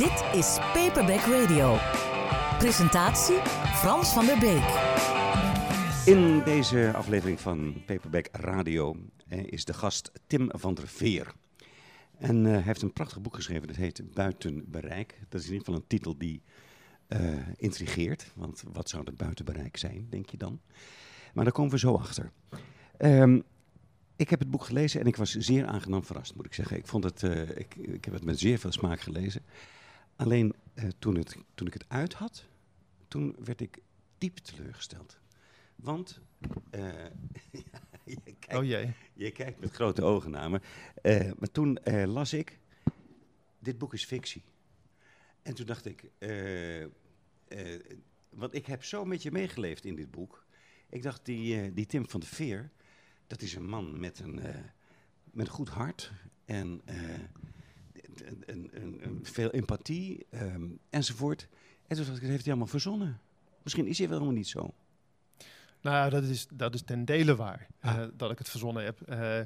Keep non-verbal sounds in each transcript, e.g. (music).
Dit is Paperback Radio. Presentatie Frans van der Beek. In deze aflevering van Paperback Radio eh, is de gast Tim van der Veer. En eh, hij heeft een prachtig boek geschreven, dat heet Buiten Bereik. Dat is in ieder geval een titel die eh, intrigeert, want wat zou dat buiten bereik zijn, denk je dan? Maar daar komen we zo achter. Ehm, ik heb het boek gelezen en ik was zeer aangenaam verrast, moet ik zeggen. Ik, vond het, ik, ik heb het met zeer veel smaak gelezen. Alleen eh, toen, het, toen ik het uit had, toen werd ik diep teleurgesteld. Want eh, (laughs) je, kijkt, Oh jee. je kijkt met grote ogen naar me. Eh, maar toen las ik, dit boek is fictie. En toen dacht ik, want ik heb zo met je meegeleefd in dit boek. Ik dacht, die, die Tim van de Veer, dat is een man met een, met een goed hart en een veel empathie ehm, enzovoort. En toen dacht ik, dat heeft hij allemaal verzonnen. Misschien is hij wel helemaal niet zo. Nou, dat is, dat is ten dele waar Ah. eh, dat ik het verzonnen heb. Eh,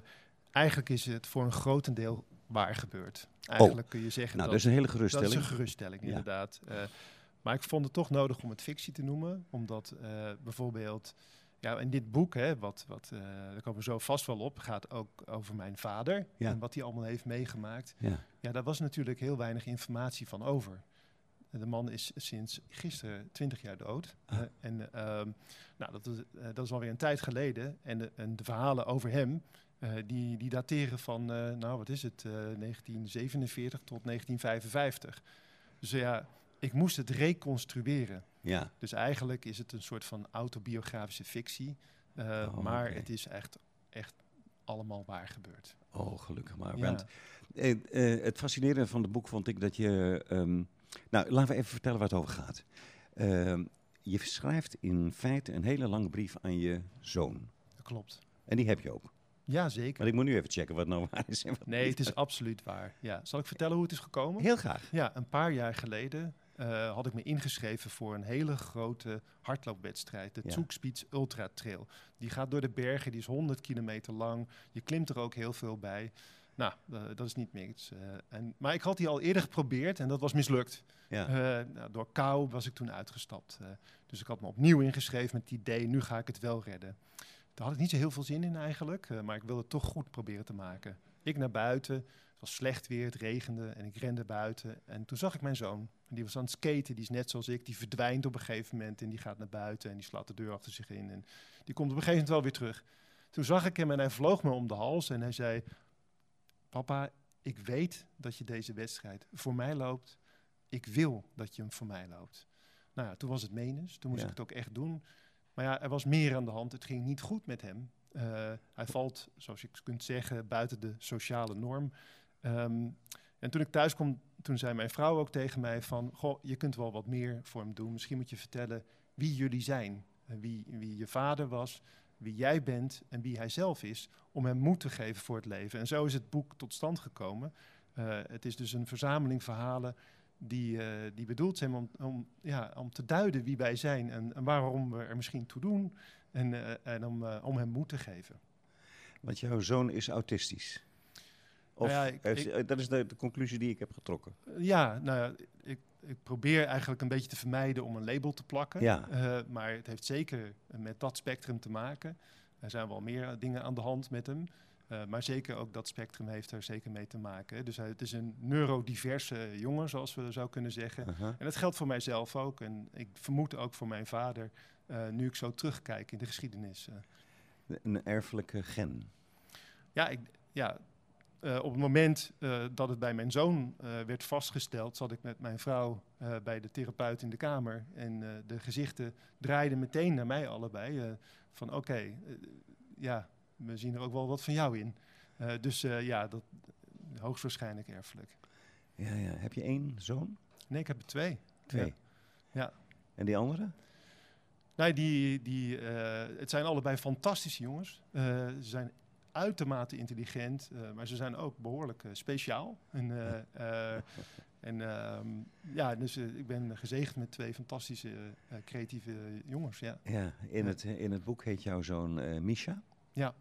eigenlijk is het voor een grotendeel waar gebeurd. Eigenlijk kun je zeggen Nou, dat, dat is een hele dat geruststelling. is een geruststelling, Ja. inderdaad. Eh, maar ik vond het toch nodig om het fictie te noemen, omdat bijvoorbeeld ja, in dit boek, hè, wat, wat, eh, daar komen we zo vast wel op, gaat ook over mijn vader Ja. en wat hij allemaal heeft meegemaakt. Ja. Ja, daar was natuurlijk heel weinig informatie van over. De man is sinds gisteren 20 jaar dood. Ah. Eh, en ehm, nou, dat, is, eh, dat is alweer een tijd geleden. En de, en de verhalen over hem, die, die dateren van, nou wat is het, eh, 1947 tot 1955. Dus ja, ik moest het reconstrueren. ja. Dus eigenlijk is het een soort van autobiografische fictie. eh, Oh, maar het is echt, echt allemaal waar gebeurd. Oh, gelukkig maar. Ja. Want, eh, eh, het fascinerende van het boek vond ik dat je... ehm, nou, laten we even vertellen waar het over gaat. Ehm, je schrijft in feite een hele lange brief aan je zoon. Dat klopt. En die heb je ook. Ja, zeker. Maar ik moet nu even checken wat nou (laughs) waar is en wat Nee, het is absoluut waar. Ja. Zal ik vertellen hoe het is gekomen? Heel graag. Ja, een paar jaar geleden eh, had ik me ingeschreven voor een hele grote hardloopwedstrijd. De Ja. Zugspitz Ultra Trail. Die gaat door de bergen, die is 100 kilometer lang. Je klimt er ook heel veel bij. Nou, eh, dat is niet niks. eh, en, maar ik had die al eerder geprobeerd en dat was mislukt. Ja. Nou, door kou was ik toen uitgestapt. dus ik had me opnieuw ingeschreven met het idee, nu ga ik het wel redden. Daar had ik niet zo heel veel zin in eigenlijk, maar ik wilde het toch goed proberen te maken. Ik naar buiten, was slecht weer, het regende en ik rende buiten. En toen zag ik mijn zoon. En die was aan het skaten, die is net zoals ik. Die verdwijnt op een gegeven moment en die gaat naar buiten en die slaat de deur achter zich in. En die komt op een gegeven moment wel weer terug. Toen zag ik hem en hij vloog me om de hals en hij zei... Papa, ik weet dat je deze wedstrijd voor mij loopt. Ik wil dat je hem voor mij loopt. Nou ja, toen was het menens, toen moest Ja. ik het ook echt doen. Maar ja, er was meer aan de hand. Het ging niet goed met hem. Eh, hij valt, zoals je kunt zeggen, buiten de sociale norm. Ehm, en toen ik thuis kwam, toen zei mijn vrouw ook tegen mij van... Goh, je kunt wel wat meer voor hem doen. Misschien moet je vertellen wie jullie zijn. En wie, wie je vader was, wie jij bent en wie hij zelf is. Om hem moed te geven voor het leven. En zo is het boek tot stand gekomen. Eh, het is dus een verzameling verhalen die, eh, die bedoeld zijn om, om, ja, om te duiden wie wij zijn en, en waarom we er misschien toe doen. En, eh, en om, eh, om hem moed te geven. Want jouw zoon is autistisch. Of, Nou ja, ik- heeft- ik- eh, dat is de, de conclusie die ik heb getrokken. Eh, ja, nou ja, ik, ik probeer eigenlijk een beetje te vermijden om een label te plakken. Ja. Eh, maar het heeft zeker met dat spectrum te maken. Er zijn wel meer dingen aan de hand met hem. Eh, maar zeker ook dat spectrum heeft er zeker mee te maken. Dus hij, het is een neurodiverse jongen, zoals we zo kunnen zeggen. En dat geldt voor mijzelf ook. En ik vermoed ook voor mijn vader, eh, nu ik zo terugkijk in de geschiedenis. Eh, Een erfelijke gen. ja, ik, ja eh, op het moment eh, dat het bij mijn zoon eh, werd vastgesteld, zat ik met mijn vrouw bij de therapeut in de kamer. En de gezichten draaiden meteen naar mij allebei. van oké, ja, we zien er ook wel wat van jou in. Dus ja, dat hoogstwaarschijnlijk erfelijk. Ja, ja. Heb je één zoon? Nee, ik heb er twee. Twee. Ja. Ja. En die andere? Nee, die, die, eh, het zijn allebei fantastische jongens. Ze zijn uitermate intelligent, eh, maar ze zijn ook behoorlijk eh, speciaal. En, eh, (laughs) en ehm, ja, dus ik ben gezegend met twee fantastische creatieve jongens. Ja. Ja, in. Het, in het boek heet jouw zoon Misha. Ja.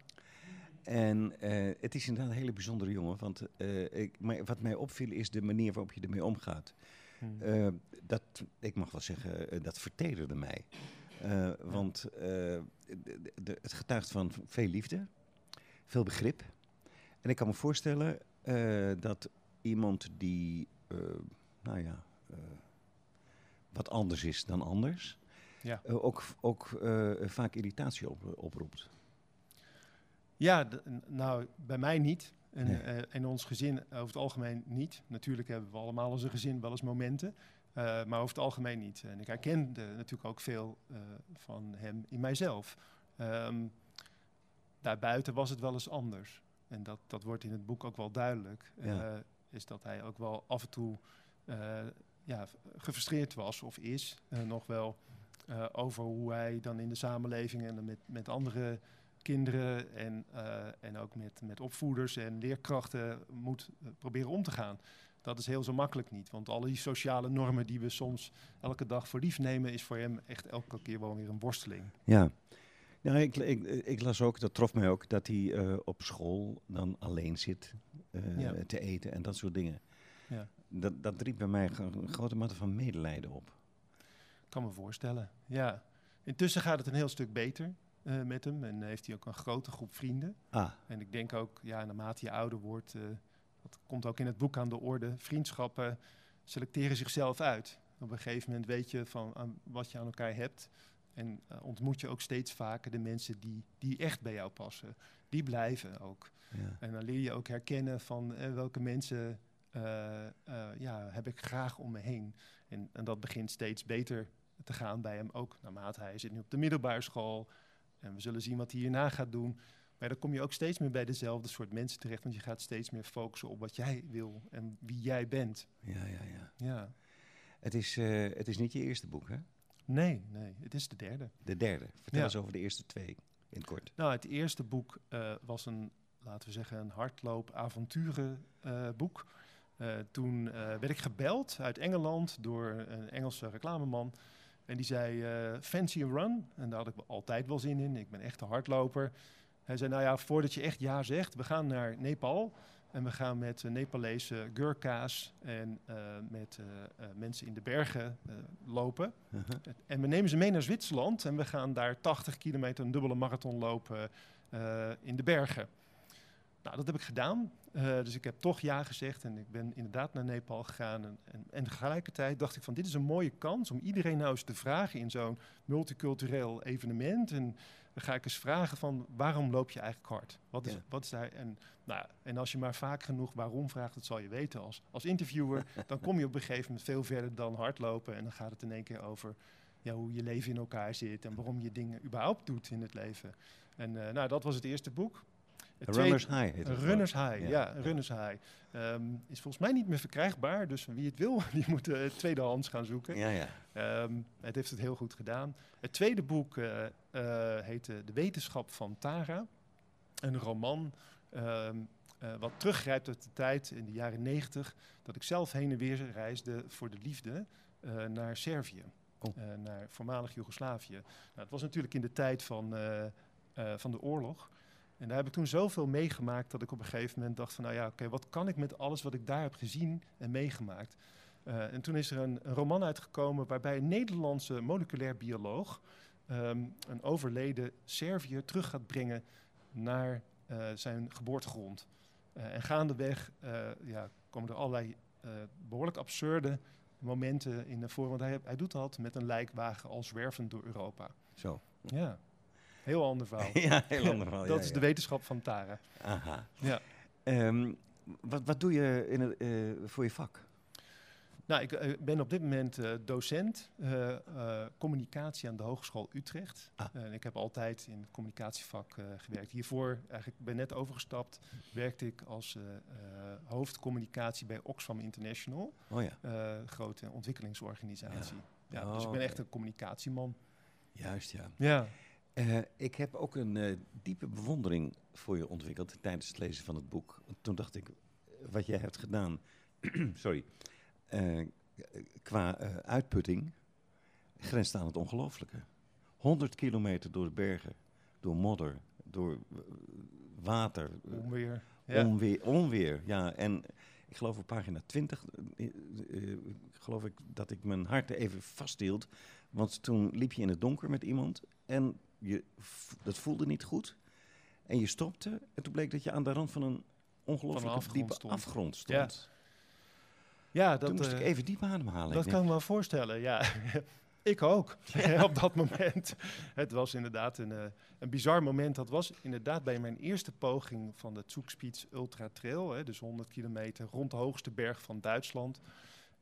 En het is inderdaad een hele bijzondere jongen. Want ik, maar wat mij opviel is de manier waarop je ermee omgaat. Hmm. Dat, ik mag wel zeggen, dat vertederde mij. Want de- de- het getuigt van veel liefde, veel begrip. En ik kan me voorstellen eh, dat iemand die, eh, nou ja, eh, wat anders is dan anders, Ja. ook, ook vaak irritatie op, oproept. Ja, nou, bij mij niet. En Nee. in ons gezin over het algemeen niet. Natuurlijk hebben we allemaal als een gezin wel eens momenten. maar over het algemeen niet. En ik herkende natuurlijk ook veel van hem in mijzelf. Ehm, daarbuiten was het wel eens anders. En dat, dat wordt in het boek ook wel duidelijk. Ja. eh, is dat hij ook wel af en toe eh, ja, gefrustreerd was of is eh, nog wel. over hoe hij dan in de samenleving en met, met andere kinderen en, en ook met, met opvoeders en leerkrachten moet proberen om te gaan. Dat is heel zo makkelijk niet. Want alle die sociale normen die we soms elke dag voor lief nemen, is voor hem echt elke keer wel weer een worsteling. Ja. Nou, ik, ik, ik las ook, dat trof mij ook, dat hij eh, op school dan alleen zit eh, Ja. te eten en dat soort dingen. Ja. Dat, dat riep bij mij een grote mate van medelijden op. Kan me voorstellen. Ja. Intussen gaat het een heel stuk beter eh, met hem en heeft hij ook een grote groep vrienden. Ah, En ik denk ook, ja, naarmate je ouder wordt, dat komt ook in het boek aan de orde, vriendschappen selecteren zichzelf uit. Op een gegeven moment weet je van aan wat je aan elkaar hebt. En eh, ontmoet je ook steeds vaker de mensen die, die echt bij jou passen. Die blijven ook. ja. En dan leer je ook herkennen van eh, welke mensen eh, ja, heb ik graag om me heen. En, en dat begint steeds beter te gaan bij hem ook. Naarmate hij zit nu op de middelbare school. En we zullen zien wat hij hierna gaat doen. Maar dan kom je ook steeds meer bij dezelfde soort mensen terecht. Want je gaat steeds meer focussen op wat jij wil en wie jij bent. ja, ja, ja. Ja. Het is, het is niet je eerste boek, hè? Nee, nee, het is de derde. De derde. Vertel Ja. eens over de eerste twee, in het kort. Nou, het eerste boek eh, was een, laten we zeggen, een hardloop-avonturenboek. Eh, toen eh, werd ik gebeld uit Engeland door een Engelse reclameman. En die zei, fancy a run? En daar had ik altijd wel zin in. Ik ben echt een hardloper. Hij zei, nou ja, voordat je echt ja zegt, we gaan naar Nepal. En we gaan met eh, Nepalese Gurkha's en eh, met eh, mensen in de bergen lopen. Uh-huh. En we nemen ze mee naar Zwitserland en we gaan daar 80 kilometer een dubbele marathon lopen in de bergen. Nou, dat heb ik gedaan. Dus ik heb toch ja gezegd en ik ben inderdaad naar Nepal gegaan. En, en, en tegelijkertijd dacht ik van dit is een mooie kans om iedereen nou eens te vragen in zo'n multicultureel evenement. En dan ga ik eens vragen van waarom loop je eigenlijk hard? Wat is, Ja. wat is daar? En, nou, en als je maar vaak genoeg waarom vraagt, dat zal je weten als, als interviewer. (laughs) dan kom je op een gegeven moment veel verder dan hardlopen. En dan gaat het in één keer over ja, hoe je leven in elkaar zit en waarom je dingen überhaupt doet in het leven. En eh, nou, dat was het eerste boek. Runners High heet. Runners High, Ja. ja, Runners High. Ehm, is volgens mij niet meer verkrijgbaar, dus wie het wil, (laughs) die moet eh, tweedehands gaan zoeken. Ja, ja. Ehm, het heeft het heel goed gedaan. Het tweede boek eh, heette De Wetenschap van Tara. Een roman ehm, eh, wat teruggrijpt uit de tijd in de jaren negentig... dat ik zelf heen en weer reisde voor de liefde naar Servië. Oh. Naar voormalig Joegoslavië. Nou, het was natuurlijk in de tijd van, van de oorlog... En daar heb ik toen zoveel meegemaakt dat ik op een gegeven moment dacht van... nou ja, oké, wat kan ik met alles wat ik daar heb gezien en meegemaakt? Eh, en toen is er een, een roman uitgekomen waarbij een Nederlandse moleculair bioloog... ehm, een overleden Serviër terug gaat brengen naar eh, zijn geboortegrond. Eh, en gaandeweg ja, komen er allerlei eh, behoorlijk absurde momenten in naar voren. Want hij, hij doet dat met een lijkwagen al zwervend door Europa. Zo. Ja, (laughs) heel ander verhaal. ja, heel ander verhaal. Dat ja, is ja. de wetenschap van Tara. Aha. Ja. Ehm, wat, wat doe je in het, eh, voor je vak? Nou, ik eh, ben op dit moment eh, docent communicatie aan de Hogeschool Utrecht. Ah. En ik heb altijd in het communicatievak gewerkt. Hiervoor, eigenlijk ben net overgestapt, werkte ik als hoofdcommunicatie bij Oxfam International, Oh ja, grote ontwikkelingsorganisatie. Ja. Oh, dus ik ben echt oké. een communicatieman. juist ja. Ja. Eh, ik heb ook een eh, diepe bewondering voor je ontwikkeld tijdens het lezen van het boek. Toen dacht ik, wat jij hebt gedaan, (clears throat) sorry, eh, qua eh, uitputting, grenst aan het ongelooflijke. 100 kilometer door de bergen, door modder, door eh, water, eh, Onweer. Ja. onweer, onweer. Ja, en ik geloof op pagina 20, eh, eh, geloof ik dat ik mijn hart even vasthield. Want toen liep je in het donker met iemand en je, dat voelde niet goed. En je stopte en toen bleek dat je aan de rand van een ongelooflijk afgrond diepe stond. afgrond stond. Ja, dat, toen moest ik eh, even diep ademhalen. Dat kan ik me wel voorstellen, ja. (laughs) ik ook, (laughs) op dat moment. (laughs) Het was inderdaad een, eh, een bizar moment. Dat was inderdaad bij mijn eerste poging van de Zugspitz Ultra Trail. Hè, dus 100 kilometer rond de hoogste berg van Duitsland.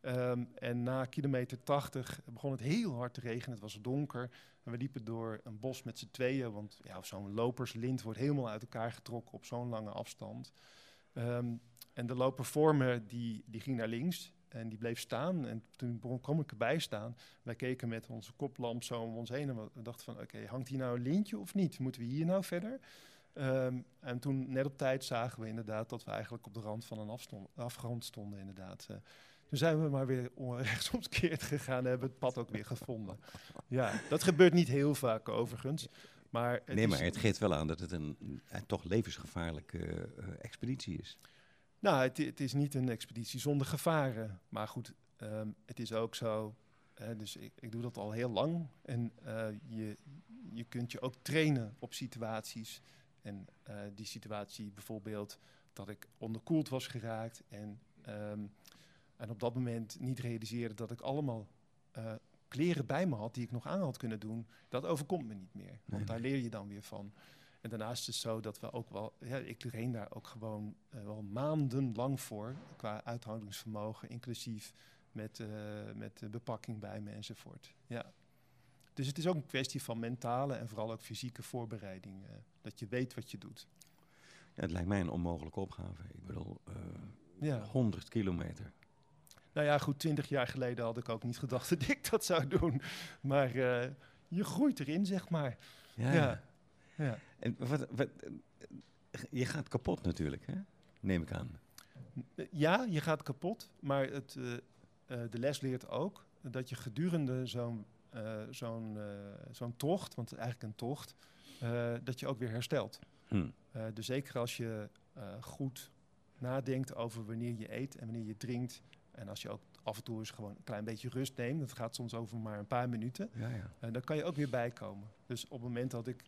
Ehm, en na kilometer 80 begon het heel hard te regenen. Het was donker. En we liepen door een bos met z'n tweeën. Want ja, zo'n loperslint wordt helemaal uit elkaar getrokken op zo'n lange afstand. Ehm, en de loper voor me, die, die ging naar links. En die bleef staan. En toen kwam ik erbij staan. Wij keken met onze koplamp zo om ons heen. En we dachten van, oké, hangt hier nou een lintje of niet? Moeten we hier nou verder? Ehm, en toen, net op tijd, zagen we inderdaad dat we eigenlijk op de rand van een afgrond stonden, inderdaad. Eh, toen zijn we maar weer (laughs) rechtsomkeerd gegaan en hebben het pad ook weer gevonden. Ja, dat gebeurt niet heel vaak overigens. Maar nee, maar het geeft wel aan dat het een, eh, toch levensgevaarlijke eh, expeditie is. Nou, het, het is niet een expeditie zonder gevaren. Maar goed, ehm, het is ook zo. Hè, dus ik, ik doe dat al heel lang. En eh, je, je kunt je ook trainen op situaties. En die situatie bijvoorbeeld dat ik onderkoeld was geraakt. En, ehm, en op dat moment niet realiseerde dat ik allemaal eh, kleren bij me had die ik nog aan had kunnen doen. Dat overkomt me niet meer. Want Nee, daar leer je dan weer van. En daarnaast is het zo dat we ook wel, ja, ik train daar ook gewoon eh, wel maandenlang voor, qua uithoudingsvermogen, inclusief met, eh, met de bepakking bij me enzovoort. Ja. Dus het is ook een kwestie van mentale en vooral ook fysieke voorbereiding, dat je weet wat je doet. Ja, het lijkt mij een onmogelijke opgave. Ik bedoel, Ja. 100 kilometer. Nou ja, goed, twintig jaar geleden had ik ook niet gedacht dat ik dat zou doen. Maar eh, je groeit erin, zeg maar. Ja. Ja. Ja. En wat, wat, je gaat kapot natuurlijk, hè? neem ik aan. Ja, je gaat kapot, maar het, eh, eh, de les leert ook dat je gedurende zo'n zo'n zo'n tocht, want het is eigenlijk een tocht, dat je ook weer herstelt. Hm. Dus zeker als je goed nadenkt over wanneer je eet en wanneer je drinkt. En als je ook af en toe eens gewoon een klein beetje rust neemt, dat gaat soms over maar een paar minuten. Ja, ja. En dan kan je ook weer bijkomen. Dus op het moment dat ik,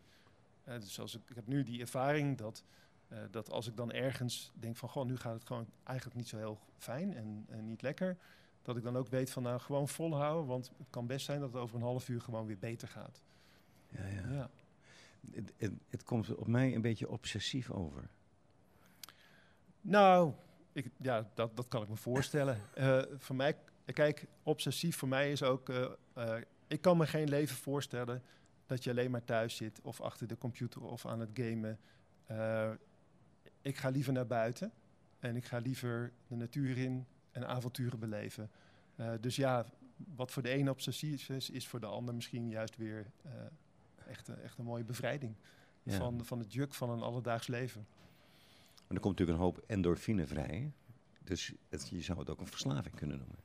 eh, dus als ik, ik heb nu die ervaring dat, eh, dat als ik dan ergens denk van, goh, nu gaat het gewoon eigenlijk niet zo heel fijn en, en niet lekker, dat ik dan ook weet van, nou, gewoon volhouden, want het kan best zijn dat het over een half uur gewoon weer beter gaat. ja, ja. Ja. Het, het, het komt op mij een beetje obsessief over. Nou, ik, ja, dat, dat kan ik me voorstellen. (laughs) Eh, voor mij, kijk, obsessief voor mij is ook, eh, eh, ik kan me geen leven voorstellen dat je alleen maar thuis zit of achter de computer of aan het gamen. Ik ga liever naar buiten en ik ga liever de natuur in en avonturen beleven. Dus ja, wat voor de ene obsessief is, is voor de ander misschien juist weer echt, een- echt een mooie bevrijding Ja. van, van het juk van een alledaags leven. Er komt natuurlijk een hoop endorfine vrij. Dus het, je zou het ook een verslaving kunnen noemen.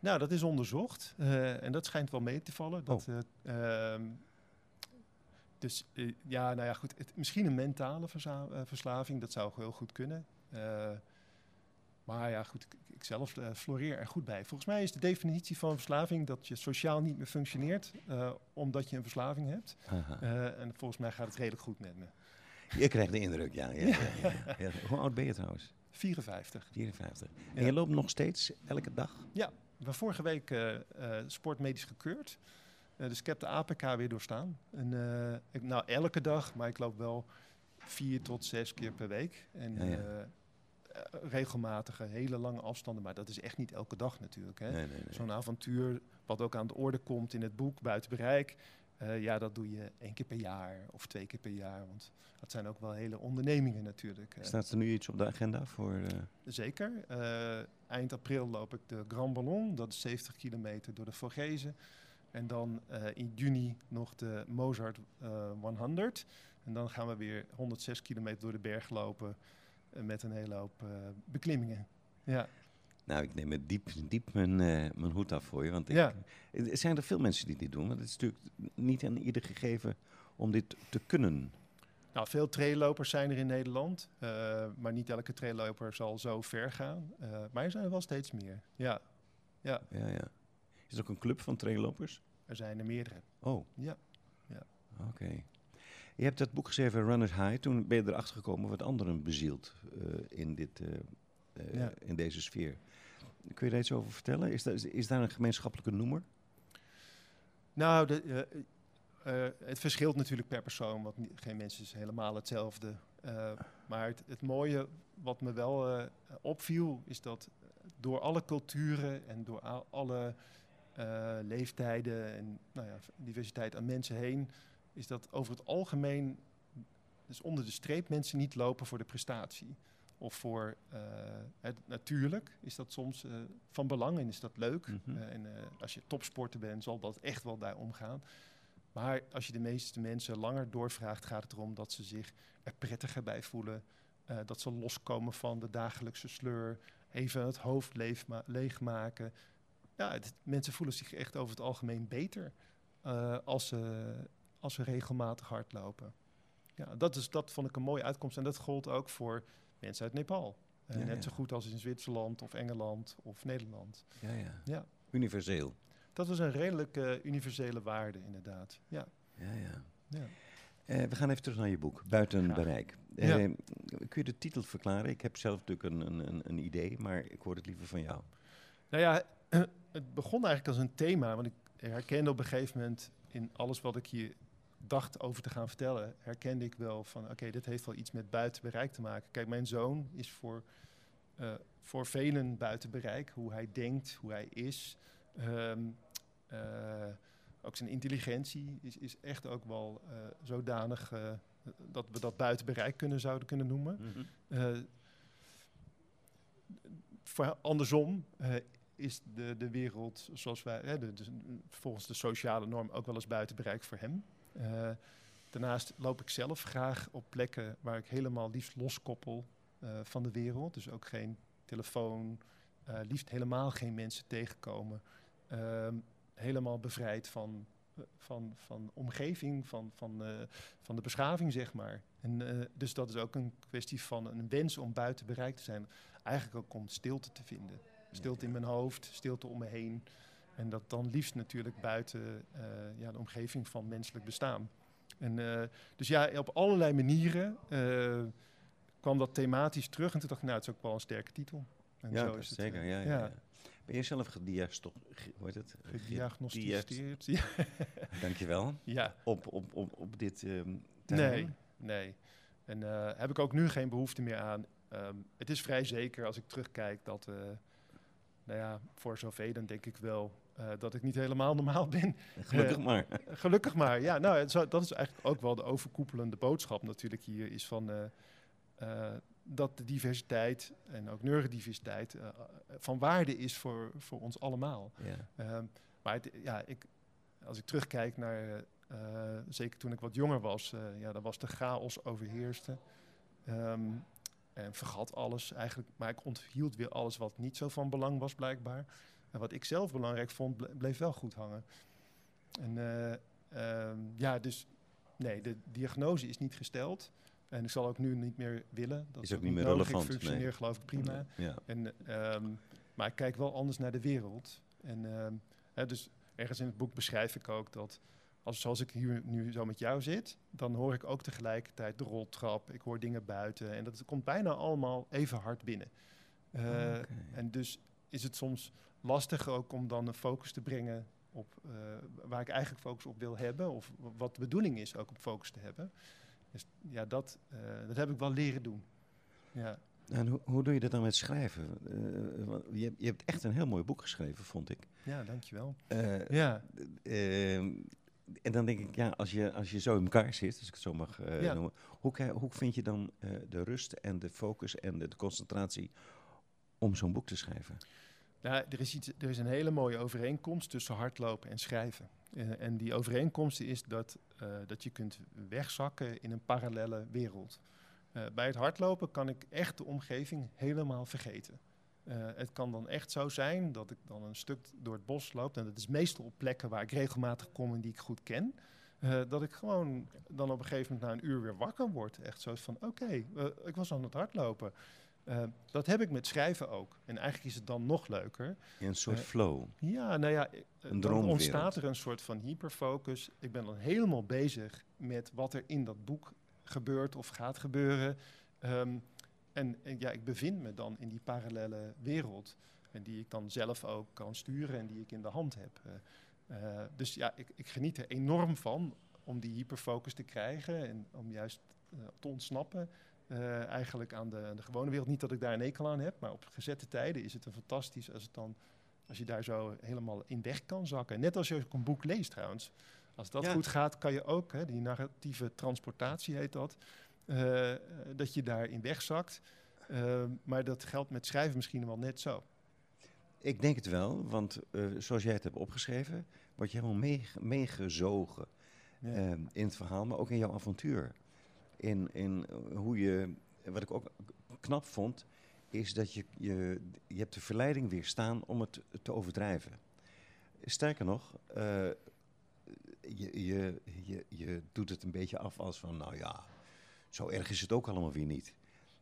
Nou, dat is onderzocht eh, en dat schijnt wel mee te vallen. Dat, Oh. eh, ehm, dus eh, ja, nou ja, goed. Het, misschien een mentale verslaving, dat zou heel goed kunnen. Maar ja, goed, ik, ik zelf floreer er goed bij. Volgens mij is de definitie van verslaving dat je sociaal niet meer functioneert omdat je een verslaving hebt. En volgens mij gaat het redelijk goed met me. Je krijgt de indruk, ja. ja, ja, ja, ja. Hoe oud ben je trouwens? 54. 54. En Ja. je loopt nog steeds elke dag? Ik ben vorige week eh, eh, sportmedisch gekeurd. Eh, dus ik heb de APK weer doorstaan. En, ik, nou, elke dag, maar ik loop wel vier tot zes keer per week. En Ja, ja. regelmatige, hele lange afstanden. Maar dat is echt niet elke dag natuurlijk. Hè. Nee, nee, nee. Zo'n avontuur, wat ook aan de orde komt in het boek, buiten bereik. Eh, ja, dat doe je één keer per jaar of twee keer per jaar. Want dat zijn ook wel hele ondernemingen natuurlijk. eh. Staat er nu iets op de agenda voor... eh, Zeker. Eind april loop ik de Grand Ballon, dat is 70 kilometer door de Vogezen. En dan in juni nog de Mozart eh 100. En dan gaan we weer 106 kilometer door de berg lopen met een hele hoop beklimmingen. Ja. Nou, ik neem het diep, diep mijn, eh, mijn hoed af voor je. Want ik, Ja. er zijn er veel mensen die dit doen. Want het is natuurlijk niet aan ieder gegeven om dit te kunnen. Nou, veel traillopers zijn er in Nederland, uh, maar niet elke trailloper zal zo ver gaan. Uh, maar er zijn er wel steeds meer. Ja. Ja. ja, ja. Is er ook een club van traillopers? Er zijn er meerdere. Oh. Ja. ja. Oké. Je hebt dat boek geschreven, Run It High. Toen ben je erachter gekomen wat anderen bezielt in, dit, ja. in deze sfeer. Kun je daar iets over vertellen? Is, daar, is daar een gemeenschappelijke noemer? Nou, de, uh, het verschilt natuurlijk per persoon, want geen mens is helemaal hetzelfde. Uh, maar het, het, mooie wat me wel opviel, is dat door alle culturen en door alle leeftijden en nou ja, diversiteit aan mensen heen, is dat over het algemeen, dus onder de streep, mensen niet lopen voor de prestatie. Of voor het, natuurlijk is dat soms van belang en is dat leuk. Mm -hmm. en als je topsporter bent, zal dat echt wel daar omgaan. Maar als je de meeste mensen langer doorvraagt, gaat het erom dat ze zich er prettiger bij voelen. Dat ze loskomen van de dagelijkse sleur. Even het hoofd leegmaken. Ja, het, mensen voelen zich echt over het algemeen beter als, ze, als ze regelmatig hardlopen. Ja, dat, is, dat vond ik een mooie uitkomst. En dat gold ook voor mensen uit Nepal. Uh, ja, net ja. zo goed als in Zwitserland of Engeland of Nederland. Ja, ja. ja. Universeel. Dat was een redelijk uh, universele waarde, inderdaad. Ja. Ja, ja. ja. Uh, we gaan even terug naar je boek, Buiten ja. Bereik. Uh, ja. Kun je de titel verklaren? Ik heb zelf natuurlijk een, een, een, idee, maar ik hoor het liever van jou. Nou ja, (clears throat) het begon eigenlijk als een thema, want ik herkende op een gegeven moment in alles wat ik hier dacht over te gaan vertellen, herkende ik wel van, oké, okay, dit heeft wel iets met buiten bereik te maken. Kijk, mijn zoon is voor, uh, voor velen buiten bereik, hoe hij denkt, hoe hij is. Um, uh, ook zijn intelligentie is, is echt ook wel uh, zodanig dat we dat buiten bereik kunnen, zouden kunnen noemen. Mm -hmm. voor, andersom is de, de wereld zoals wij, hè, de, de, volgens de sociale norm, ook wel eens buiten bereik voor hem. Daarnaast loop ik zelf graag op plekken waar ik helemaal liefst loskoppel van de wereld. Dus ook geen telefoon, liefst helemaal geen mensen tegenkomen. Ehm, helemaal bevrijd van, van, van omgeving, van, van, uh, van de beschaving, zeg maar. En, uh, dus dat is ook een kwestie van een wens om buiten bereik te zijn. Eigenlijk ook om stilte te vinden. Stilte in mijn hoofd, stilte om me heen. En dat dan liefst natuurlijk buiten uh, ja, de omgeving van menselijk bestaan. En, dus ja, op allerlei manieren kwam dat thematisch terug. En toen dacht ik, nou, het is ook wel een sterke titel. En ja, zo is het, zeker. ja, ja. ja. Ben je zelf gediagnosticeerd? Gediagnosticeerd, ja. (laughs) Dankjewel. Ja. Op, op, op, op dit um, Nee, nee. En heb ik ook nu geen behoefte meer aan. Um, het is vrij zeker als ik terugkijk dat, nou ja, voor zoveel denk ik wel uh, dat ik niet helemaal normaal ben. (laughs) Gelukkig maar. gelukkig maar, ja. Nou, dat is eigenlijk ook wel de overkoepelende boodschap natuurlijk hier, is van dat de diversiteit en ook neurodiversiteit van waarde is voor, voor ons allemaal. Ja. Um, maar het, ja, ik, als ik terugkijk naar, zeker toen ik wat jonger was, ja, dan was de chaos overheerste. Um, en vergat alles eigenlijk, maar ik onthield weer alles wat niet zo van belang was blijkbaar. En wat ik zelf belangrijk vond, bleef wel goed hangen. En um, ja, dus nee, de diagnose is niet gesteld. En ik zal ook nu niet meer willen. Dat is ook niet meer nodig. relevant. Ik functioneer nee. geloof ik prima. Ja. En, um, maar ik kijk wel anders naar de wereld. En um, hè, dus ergens in het boek beschrijf ik ook dat... Als, zoals ik hier nu zo met jou zit, dan hoor ik ook tegelijkertijd de roltrap. Ik hoor dingen buiten. En dat komt bijna allemaal even hard binnen. Uh, okay. En dus is het soms lastig ook om dan een focus te brengen op uh, waar ik eigenlijk focus op wil hebben. Of wat de bedoeling is ook om focus te hebben. Dus ja, dat, uh, dat heb ik wel leren doen. Ja. En hoe, hoe doe je dat dan met schrijven? Uh, je, je, hebt echt een heel mooi boek geschreven, vond ik. Ja, dankjewel. Ja. en dan denk ik, ja, als je, als je zo in elkaar zit, als ik het zo mag ja. noemen, hoe, hoe vind je dan de rust en de focus en de, de concentratie om zo'n boek te schrijven? Nou, er, is er is een hele mooie overeenkomst tussen hardlopen en schrijven. Uh, en die overeenkomst is dat, uh, dat je kunt wegzakken in een parallele wereld. Uh, bij het hardlopen kan ik echt de omgeving helemaal vergeten. het kan dan echt zo zijn dat ik dan een stuk door het bos loop. En dat is meestal op plekken waar ik regelmatig kom en die ik goed ken. eh, dat ik gewoon dan op een gegeven moment na een uur weer wakker word. Echt zo van, oké, eh, ik was aan het hardlopen. Uh, dat heb ik met schrijven ook. En eigenlijk is het dan nog leuker. In een soort flow. Ja, nou ja, een dan ontstaat er een soort van hyperfocus. Ik ben dan helemaal bezig met wat er in dat boek gebeurt of gaat gebeuren. Um, en, en, ja, ik bevind me dan in die parallele wereld. En die ik dan zelf ook kan sturen en die ik in de hand heb. Uh, dus ja, ik, ik, geniet er enorm van om die hyperfocus te krijgen en om juist te ontsnappen. Uh, eigenlijk aan de, aan de, gewone wereld. Niet dat ik daar een ekel aan heb, maar op gezette tijden is het een fantastisch als, het dan, als je daar zo helemaal in weg kan zakken. Net als je ook een boek leest trouwens. Als dat ja. goed gaat, kan je ook, hè, die narratieve transportatie heet dat, dat je daarin wegzakt. maar dat geldt met schrijven misschien wel net zo. Ik denk het wel, want uh, zoals jij het hebt opgeschreven, word je helemaal meegezogen ja. uh, in het verhaal, maar ook in jouw avontuur. In, in hoe je, wat ik ook knap vond, is dat je, je, je hebt de verleiding weerstaan om het te overdrijven. Sterker nog, uh, je, je, je, je doet het een beetje af als van, nou ja, zo erg is het ook allemaal weer niet.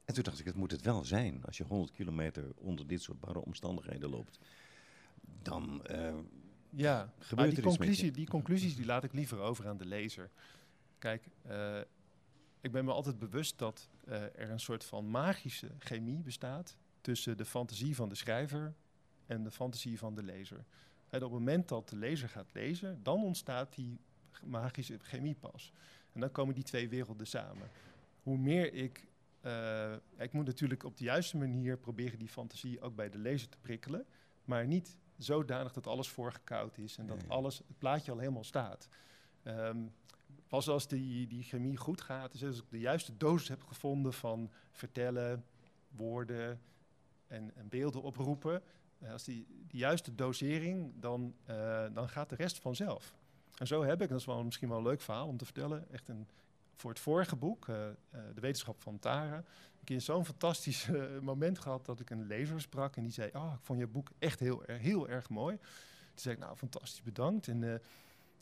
En toen dacht ik, het moet het wel zijn. Als je 100 kilometer onder dit soort barre omstandigheden loopt, dan uh, ja, gebeurt die er conclusie, Die conclusies die laat ik liever over aan de lezer. Kijk, uh, ik ben me altijd bewust dat uh, er een soort van magische chemie bestaat tussen de fantasie van de schrijver en de fantasie van de lezer. En op het moment dat de lezer gaat lezen, dan ontstaat die magische chemie pas. En dan komen die twee werelden samen. Hoe meer ik uh, ik moet natuurlijk op de juiste manier proberen die fantasie ook bij de lezer te prikkelen. Maar niet zodanig dat alles voorgekoud is en dat nee. alles, het plaatje al helemaal staat. Um, pas als die, die chemie goed gaat, als ik de juiste dosis heb gevonden van vertellen, woorden en, en beelden oproepen. Uh, als die, die juiste dosering, dan, uh, dan gaat de rest vanzelf. En zo heb ik, dat is wel misschien wel een leuk verhaal om te vertellen, echt een voor het vorige boek, uh, De Wetenschap van Tara, een keer zo'n fantastisch moment gehad dat ik een lezer sprak en die zei, oh, ik vond je boek echt heel, heel erg mooi. Toen zei ik, nou, fantastisch bedankt. En,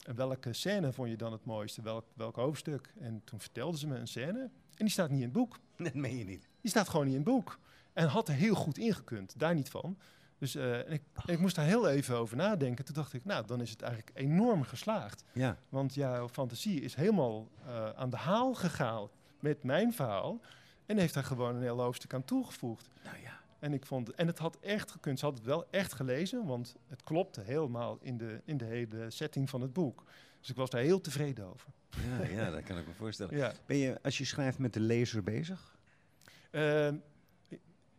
en welke scène vond je dan het mooiste? Welk, welk hoofdstuk? En toen vertelde ze me een scène en die staat niet in het boek. (laughs) Dat meen je niet. Die staat gewoon niet in het boek. En had er heel goed ingekund, daar niet van. Dus uh, en ik, en ik, moest daar heel even over nadenken. Toen dacht ik, nou, dan is het eigenlijk enorm geslaagd. Ja. Want jouw fantasie is helemaal uh, aan de haal gegaan met mijn verhaal. En heeft daar gewoon een heel hoofdstuk aan toegevoegd. Nou ja. En, ik vond, en het had echt gekund. Ze had het wel echt gelezen, want het klopte helemaal in de, in de hele setting van het boek. Dus ik was daar heel tevreden over. Ja, ja dat kan ik me voorstellen. Ja. Ben je, als je schrijft, met de lezer bezig? Uh,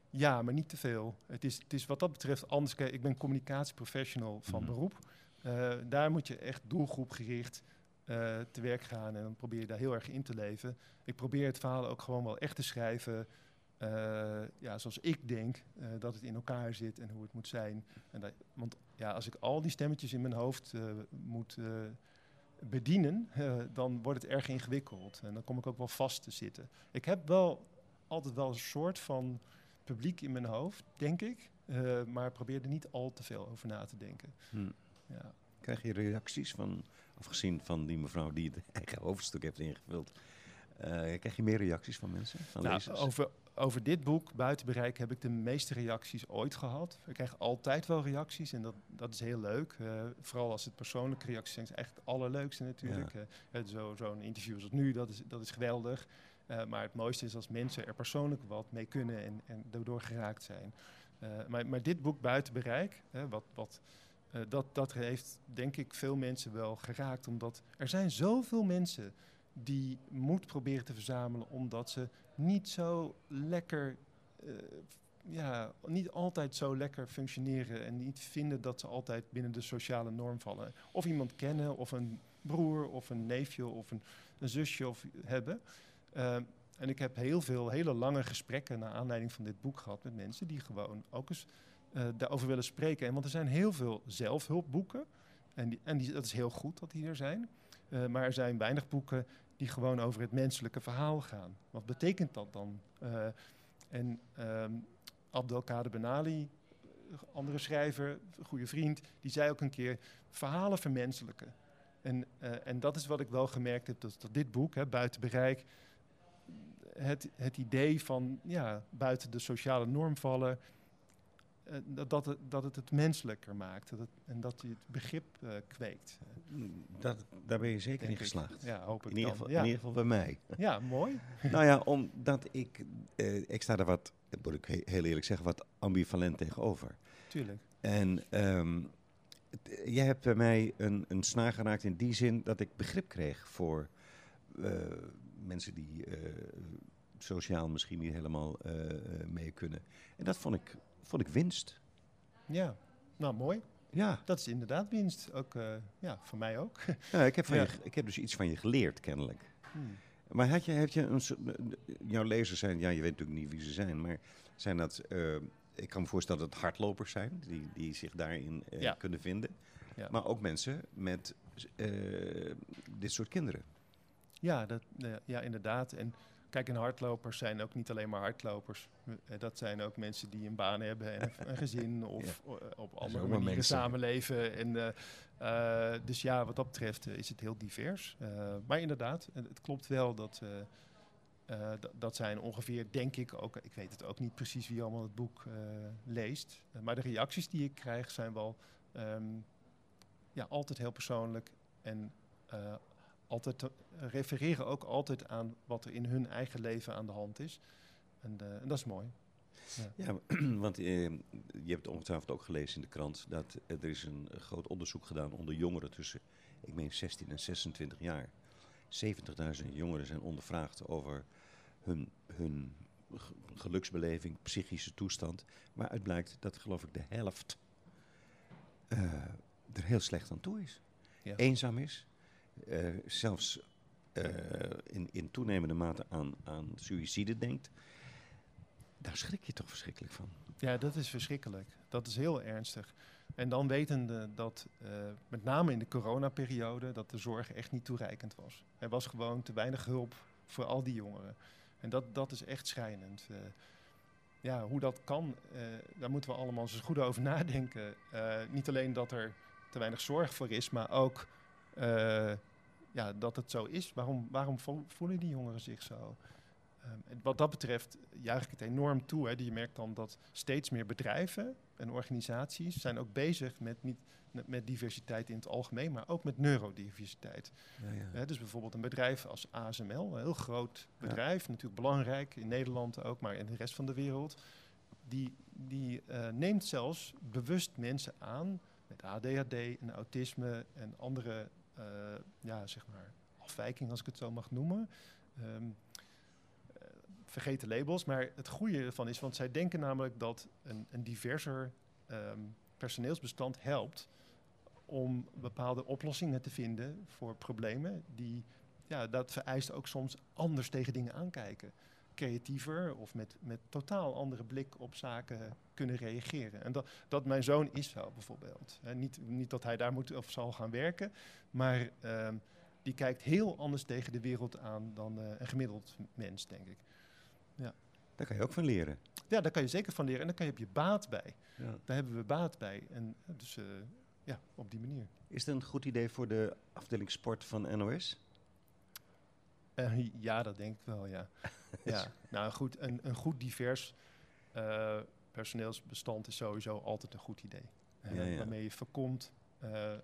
ja, maar niet te veel. Het is, het is wat dat betreft anders. Kijk, ik ben communicatieprofessional van mm -hmm. beroep. Uh, daar moet je echt doelgroepgericht uh, te werk gaan en dan probeer je daar heel erg in te leven. Ik probeer het verhaal ook gewoon wel echt te schrijven. Uh, ja, zoals ik denk dat het in elkaar zit en hoe het moet zijn. En dat, want ja, als ik al die stemmetjes in mijn hoofd moet bedienen, (laughs) dan wordt het erg ingewikkeld. En dan kom ik ook wel vast te zitten. Ik heb wel altijd wel een soort van publiek in mijn hoofd, denk ik. Maar probeer er niet al te veel over na te denken. Hmm. Ja. Krijg je reacties van, afgezien van die mevrouw die het (laughs) eigen hoofdstuk heeft ingevuld, uh, krijg je meer reacties van mensen? Van nou, over, over dit boek, Buiten Bereik, heb ik de meeste reacties ooit gehad. Ik krijg altijd wel reacties en dat, dat is heel leuk. Uh, vooral als het persoonlijke reacties zijn, is echt het allerleukste natuurlijk. Ja. Zo'n zo interview als nu, dat is, dat is geweldig. Uh, maar het mooiste is als mensen er persoonlijk wat mee kunnen en, en daardoor geraakt zijn. Maar, maar, dit boek buiten bereik, wat, wat, dat, dat heeft denk ik veel mensen wel geraakt. Omdat er zijn zoveel mensen die moed proberen te verzamelen omdat ze niet zo lekker, ja, niet altijd zo lekker functioneren en niet vinden dat ze altijd binnen de sociale norm vallen. Of iemand kennen, of een broer, of een neefje, of een, een zusje of hebben. Uh, en ik heb heel veel hele lange gesprekken naar aanleiding van dit boek gehad met mensen die gewoon ook eens uh, daarover willen spreken. En want er zijn heel veel zelfhulpboeken. En, die, en die, dat is heel goed dat die er zijn. Uh, maar er zijn weinig boeken die gewoon over het menselijke verhaal gaan. Wat betekent dat dan? Uh, en um, Abdelkader Benali, andere schrijver, goede vriend, die zei ook een keer: verhalen vermenselijken. En, eh, en dat is wat ik wel gemerkt heb, dat, dat dit boek, hè, Buiten Bereik, het, het idee van ja, buiten de sociale norm vallen, eh, dat, dat, het, dat het het menselijker maakt dat het, en dat je het begrip eh, kweekt. Dat, daar ben je zeker in geslaagd. Ja, hoop ik In ieder, geval, ja. in ieder geval bij mij. ja, mooi. (laughs) nou ja, omdat ik, eh, ik sta daar wat, moet ik he- heel eerlijk zeggen, wat ambivalent tegenover. Tuurlijk. En het- jij hebt bij mij een, een snaar geraakt in die zin dat ik begrip kreeg voor eh, mensen die eh, sociaal misschien niet helemaal eh, eh, mee kunnen. En dat vond ik, vond ik winst. Ja, nou mooi. Ja, Dat is inderdaad winst. Ook, eh, ja, voor mij ook. ja, ik, heb van Ja. Je, ik heb dus iets van je geleerd, kennelijk. Hmm. Maar had je, heb je een, soort- jouw lezers zijn, ja, je weet natuurlijk niet wie ze zijn, maar zijn dat, eh, ik kan me voorstellen dat het hardlopers zijn, die, die zich daarin eh, Ja. kunnen vinden. Ja. Maar ook mensen met eh, dit soort kinderen. Ja, dat, eh, ja, inderdaad. En kijk, en hardlopers zijn ook niet alleen maar hardlopers. Eh, Dat zijn ook mensen die een baan hebben en een, gezin (laughs) of eh, op andere manieren mensen. samenleven. En, eh, dus ja, wat dat betreft is het heel divers. Maar inderdaad, het, klopt wel dat, dat, zijn ongeveer, denk ik ook, ik weet het ook niet precies wie allemaal het boek leest. Maar de reacties die ik krijg zijn wel ehm, ja, altijd heel persoonlijk en altijd refereren ook altijd aan wat er in hun eigen leven aan de hand is. En, eh, en dat is mooi. Ja, (clears throat) want eh, je hebt ongetwijfeld ook gelezen in de krant dat er is een groot onderzoek gedaan onder jongeren tussen, ik meen 16 en 26 jaar. 70.000 jongeren zijn ondervraagd over hun, hun ge- geluksbeleving, psychische toestand. Waaruit blijkt dat geloof ik de helft eh, er heel slecht aan toe is. Ja. Eenzaam is, eh, zelfs eh, in, in toenemende mate aan, aan suïcide denkt. Daar schrik je toch verschrikkelijk van. Ja, dat is verschrikkelijk. Dat is heel ernstig. En dan wetende dat, eh, met name in de coronaperiode, dat de zorg echt niet toereikend was. Er was gewoon te weinig hulp voor al die jongeren. En dat, dat is echt schrijnend. Ja, hoe dat kan, daar moeten we allemaal eens goed over nadenken. Niet alleen dat er te weinig zorg voor is, maar ook eh, ja, dat het zo is. Waarom, waarom vo- voelen die jongeren zich zo? Ehm, en wat dat betreft juich ik het enorm toe. Hè. Je merkt dan dat steeds meer bedrijven en organisaties zijn ook bezig met, niet, met diversiteit in het algemeen, maar ook met neurodiversiteit. Ja, ja. Hè, dus bijvoorbeeld een bedrijf als ASML, een heel groot bedrijf, natuurlijk belangrijk in Nederland ook, maar in de rest van de wereld. Die, die eh, neemt zelfs bewust mensen aan met ADHD en autisme en andere, ja, zeg maar, afwijkingen, als ik het zo mag noemen. Eh, vergeten labels, maar het goede ervan is, want zij denken namelijk dat een, een diverser ehm, personeelsbestand helpt om bepaalde oplossingen te vinden voor problemen die, ja, dat vereist ook soms anders tegen dingen aankijken. Creatiever of met, met totaal andere blik op zaken kunnen reageren. En dat, dat mijn zoon is zo bijvoorbeeld. Niet, niet dat hij daar moet of zal gaan werken, maar ehm, die kijkt heel anders tegen de wereld aan dan eh, een gemiddeld mens, denk ik. Daar kan je ook van leren. Ja, daar kan je zeker van leren en daar kan je op je baat bij. Ja. Daar hebben we baat bij. En eh, dus eh, ja, op die manier. Is het een goed idee voor de afdeling sport van NOS? Eh, (laughs) ja, dat denk ik wel, ja. (laughs) ja. Nou goed, een, een goed divers eh, personeelsbestand is sowieso altijd een goed idee. Eh, Ja, ja. Waarmee je voorkomt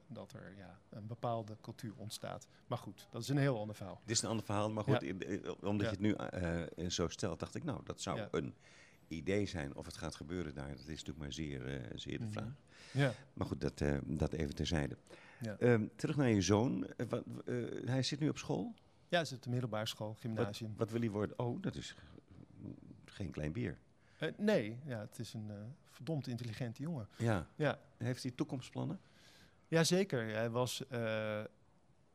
dat er ja, een bepaalde cultuur ontstaat. Maar goed, dat is een heel ander verhaal. Dit is een ander verhaal, maar goed, Ja. omdat je het nu zo stelt, dacht ik, nou, dat zou een idee zijn. Of het gaat gebeuren daar, dat is natuurlijk maar zeer, zeer de Mhm. vraag. Ja. Maar goed, dat, dat even terzijde. Ja. Ehm, terug naar je zoon. Hij zit nu op school. Ja, is het de middelbare school, gymnasium. wat wil hij worden? Oh, dat is geen klein bier. Eh, nee, ja, het is een eh, verdomd intelligente jongen. Ja. Ja. Heeft hij toekomstplannen? Jazeker, hij was eh,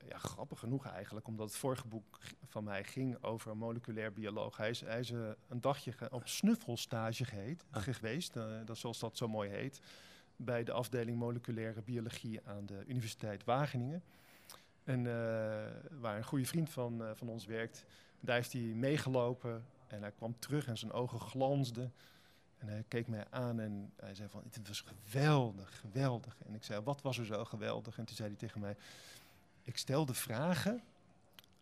ja, grappig genoeg eigenlijk, omdat het vorige boek van mij ging over een moleculair bioloog. Hij is, hij is een dagje op snuffelstage geheet, Ah. geweest, dat, zoals dat zo mooi heet, bij de afdeling moleculaire biologie aan de Universiteit Wageningen. En eh, waar een goede vriend van, eh, van ons werkt, daar heeft hij meegelopen en hij kwam terug en zijn ogen glansden. En hij keek mij aan en hij zei van, het was geweldig, geweldig. En ik zei, wat was er zo geweldig? En toen zei hij tegen mij, ik stelde vragen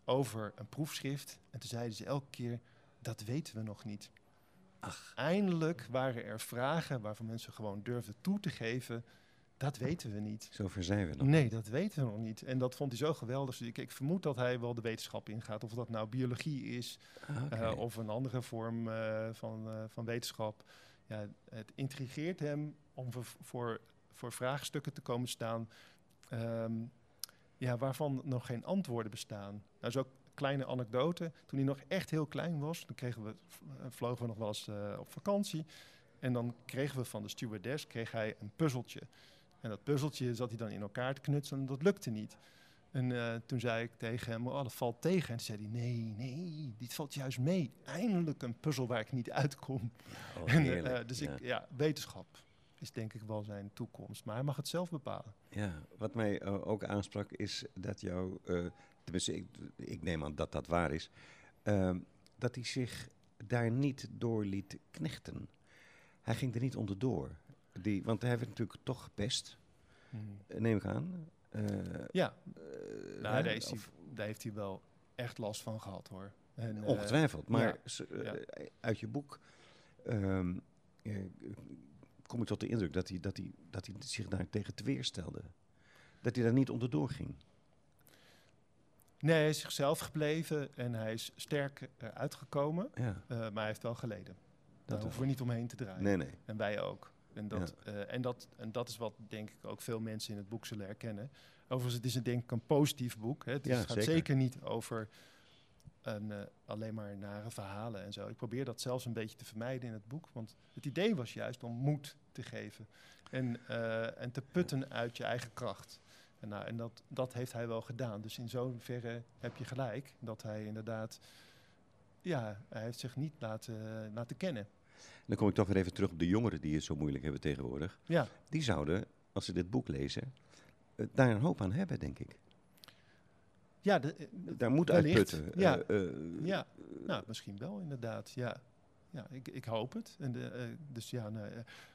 over een proefschrift. En toen zeiden ze elke keer, dat weten we nog niet. Ach. Eindelijk waren er vragen waarvan mensen gewoon durfden toe te geven. Dat weten we niet. Zover zijn we nog. Nee, dat weten we nog niet. En dat vond hij zo geweldig. Dus ik, ik vermoed dat hij wel de wetenschap ingaat. Of dat nou biologie is Ah, eh, of een andere vorm eh, van, eh, van wetenschap. Ja, het intrigeert hem om voor, voor, voor vraagstukken te komen staan ehm, ja, waarvan nog geen antwoorden bestaan. Nou, zo kleine anekdote. Toen hij nog echt heel klein was, dan kregen we, vlogen we nog wel eens op vakantie. En dan kregen we van de stewardess kreeg hij een puzzeltje. En dat puzzeltje zat hij dan in elkaar te knutselen en dat lukte niet. En eh, toen zei ik tegen hem, oh, dat valt tegen. En toen zei hij, nee, nee, dit valt juist mee. Eindelijk een puzzel waar ik niet uitkom. Oh, En, eh, dus ja. ik, ja, wetenschap is denk ik wel zijn toekomst. Maar hij mag het zelf bepalen. Ja, wat mij eh, ook aansprak is dat jou, tenminste ik, ik neem aan dat dat waar is, ehm, dat hij zich daar niet door liet knechten. Hij ging er niet onderdoor. Die, want hij werd natuurlijk toch gepest, eh, neem ik aan. Eh, Ja, eh, nou, daar, is hij, daar heeft hij wel echt last van gehad hoor. En, eh, ongetwijfeld, maar ja, uit je boek ehm, eh, kom ik tot de indruk dat hij, dat, hij, dat hij zich daar tegen te weerstelde. Dat hij daar niet onderdoor ging. nee, hij is zichzelf gebleven en hij is sterk uitgekomen. Ja, maar hij heeft wel geleden. Daar wel. hoeven we niet omheen te draaien. nee, nee. En wij ook. En dat, eh, en, dat, en dat is wat denk ik ook veel mensen in het boek zullen herkennen. Overigens, het is een, denk ik een positief boek. Hè. Het, is- Ja, het gaat zeker. zeker. niet over een, eh, alleen maar nare verhalen en zo. Ik probeer dat zelfs een beetje te vermijden in het boek. Want het idee was juist om moed te geven. En, eh, en te putten uit je eigen kracht. En, nou, en dat, dat heeft hij wel gedaan. Dus in zoverre heb je gelijk dat hij inderdaad... Ja, hij heeft zich niet laten, laten kennen. Dan kom ik toch weer even terug op de jongeren die het zo moeilijk hebben tegenwoordig. Ja, Die zouden, als ze dit boek lezen, eh, daar een hoop aan hebben, denk ik. ja de, eh, Daar moet uitputten. ja. Eh, Ja, nou, misschien wel inderdaad. Ja, ja ik, ik hoop het. En de, dus ja, nou,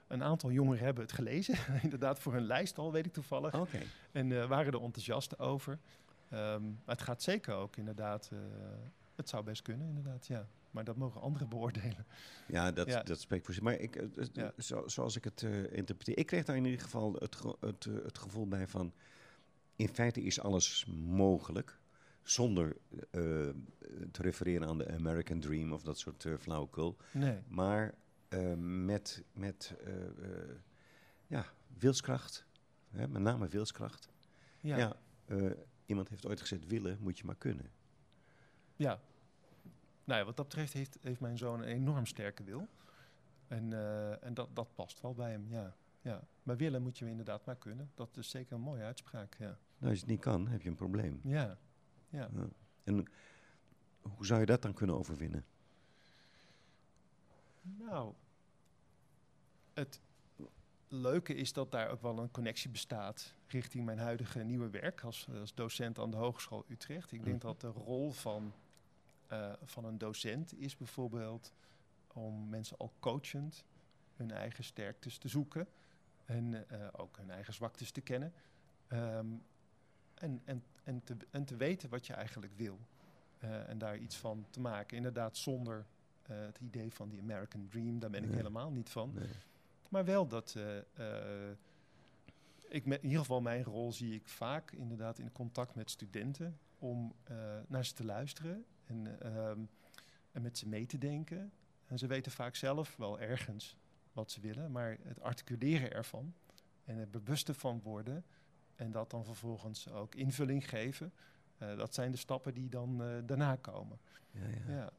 een aantal jongeren hebben het gelezen. (laughs) inderdaad, voor hun lijst al, weet ik toevallig. Oké. En waren er enthousiast over. Ehm, maar het gaat zeker ook inderdaad. het zou best kunnen, inderdaad, ja. Maar dat mogen anderen (laughs) beoordelen. Ja, dat, Ja. dat spreekt voor zich. Maar ik, eh, eh, Ja. zo, zoals ik het eh, interpreteer, ik kreeg daar in ieder geval het, ge- het, het gevoel bij van, in feite is alles mogelijk, zonder te refereren aan de American Dream of dat soort eh, flauwekul, Nee, maar met, met ja, wilskracht, hè, met name wilskracht. ja. Ja, iemand heeft ooit gezegd, willen moet je maar kunnen. Ja. Nou ja, wat dat betreft heeft, heeft mijn zoon een enorm sterke wil. En, eh, en dat, dat past wel bij hem, ja. ja. Maar willen moet je inderdaad maar kunnen. Dat is zeker een mooie uitspraak, ja. Nou, als je het niet kan, heb je een probleem. Ja, ja. Ja. En hoe zou je dat dan kunnen overwinnen? Nou, het leuke is dat daar ook wel een connectie bestaat richting mijn huidige nieuwe werk als, als docent aan de Hogeschool Utrecht. Ik denk Mhm. dat de rol van, eh, van een docent is bijvoorbeeld om mensen al coachend hun eigen sterktes te zoeken en eh, ook hun eigen zwaktes te kennen. Ehm, en, en, en, te, en te weten wat je eigenlijk wil. Eh, en daar iets van te maken. Inderdaad, zonder het idee van die American Dream, daar ben ik helemaal niet van. Nee. Maar wel dat. ik me- in ieder geval mijn rol zie ik vaak inderdaad in contact met studenten om naar ze te luisteren en, ehm, en met ze mee te denken. En ze weten vaak zelf wel ergens wat ze willen, maar het articuleren ervan en er bewust van worden en dat dan vervolgens ook invulling geven. eh, dat zijn de stappen die dan eh, daarna komen. Ja, ja. Ja.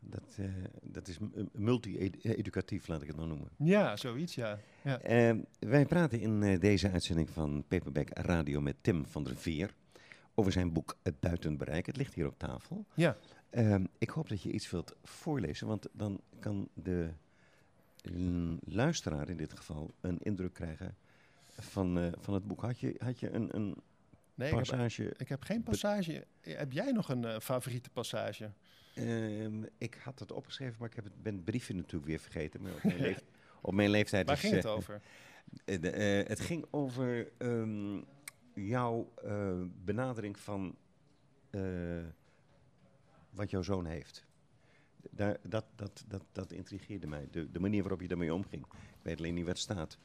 Dat, eh, dat is multi-educatief, laat ik het maar noemen. ja, zoiets, ja. ja. Eh, wij praten in deze uitzending van Paperback Radio met Tim van der Veer over zijn boek Het Buiten Bereik. Het ligt hier op tafel. Ja. Eh, ik hoop dat je iets wilt voorlezen, want dan kan de luisteraar in dit geval een indruk krijgen van, eh, van het boek. Had je, had je een, een Nee, ik heb, passage? ik heb geen passage. Heb jij nog een eh, favoriete passage? Ehm, ik had het opgeschreven, maar ik heb het, ben het briefje natuurlijk weer vergeten. Maar op, (laughs) mijn leef- op mijn leeftijd Waar is, ging het eh, over? (laughs) het ging over ehm, jouw eh, benadering van eh, wat jouw zoon heeft. Daar, dat, dat, dat, dat intrigeerde mij. De, de manier waarop je daarmee omging. Ik weet alleen niet wat staat.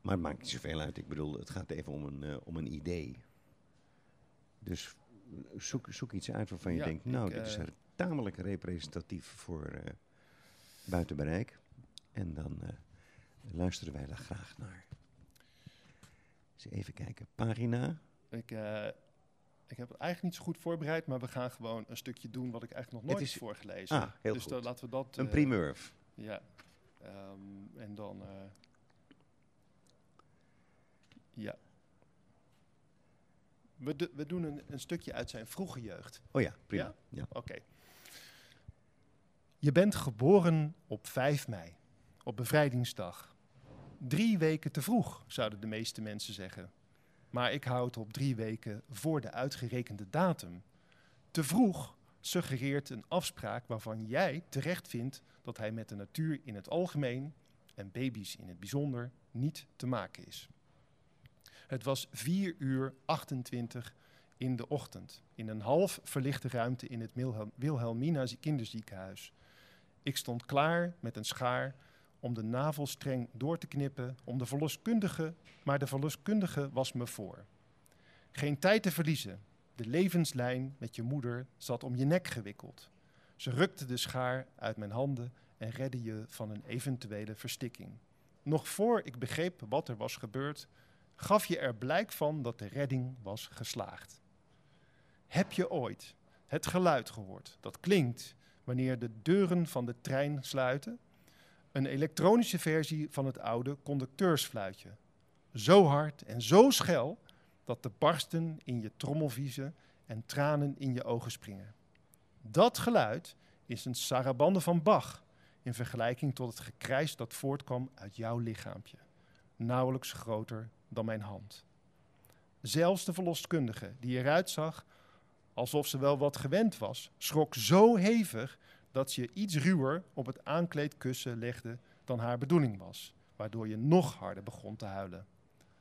Maar het maakt niet zoveel uit. Ik bedoel, het gaat even om een, eh, om een idee. Dus zoek, zoek iets uit waarvan je Ja, denkt, nou, ik, dit is tamelijk representatief voor buiten bereik. En dan luisteren wij daar graag naar. Even kijken. Pagina. Ik, eh, ik heb het eigenlijk niet zo goed voorbereid, maar we gaan gewoon een stukje doen wat ik eigenlijk nog nooit is- heb voorgelezen. Ah, heel dus goed. dan laten we dat. Een eh, primeur. Ja. Ehm, en dan. eh, ja. We, do- we doen een, een stukje uit zijn vroege jeugd. Oh ja, prima. Ja? Ja? Oké. Je bent geboren op 5 mei, op bevrijdingsdag. Drie weken te vroeg, zouden de meeste mensen zeggen. Maar ik houd op drie weken voor de uitgerekende datum. Te vroeg suggereert een afspraak waarvan jij terecht vindt dat hij met de natuur in het algemeen en baby's in het bijzonder niet te maken is. Het was 4 uur 28 in de ochtend in een half verlichte ruimte in het Wilhelm- Wilhelmina zie- kinderziekenhuis. Ik stond klaar met een schaar om de navelstreng door te knippen om de verloskundige, maar de verloskundige was me voor. Geen tijd te verliezen. De levenslijn met je moeder zat om je nek gewikkeld. Ze rukte de schaar uit mijn handen en redde je van een eventuele verstikking. Nog voor ik begreep wat er was gebeurd, gaf je er blijk van dat de redding was geslaagd. Heb je ooit het geluid gehoord dat klinkt wanneer de deuren van de trein sluiten? Een elektronische versie van het oude conducteursfluitje. Zo hard en zo schel dat de barsten in je trommel viezen en tranen in je ogen springen. Dat geluid is een sarabande van Bach in vergelijking tot het gekrijs dat voortkwam uit jouw lichaampje. Nauwelijks groter dan mijn hand. Zelfs de verloskundige, die eruit zag alsof ze wel wat gewend was, schrok zo hevig dat ze je iets ruwer op het aankleedkussen legde dan haar bedoeling was, waardoor je nog harder begon te huilen.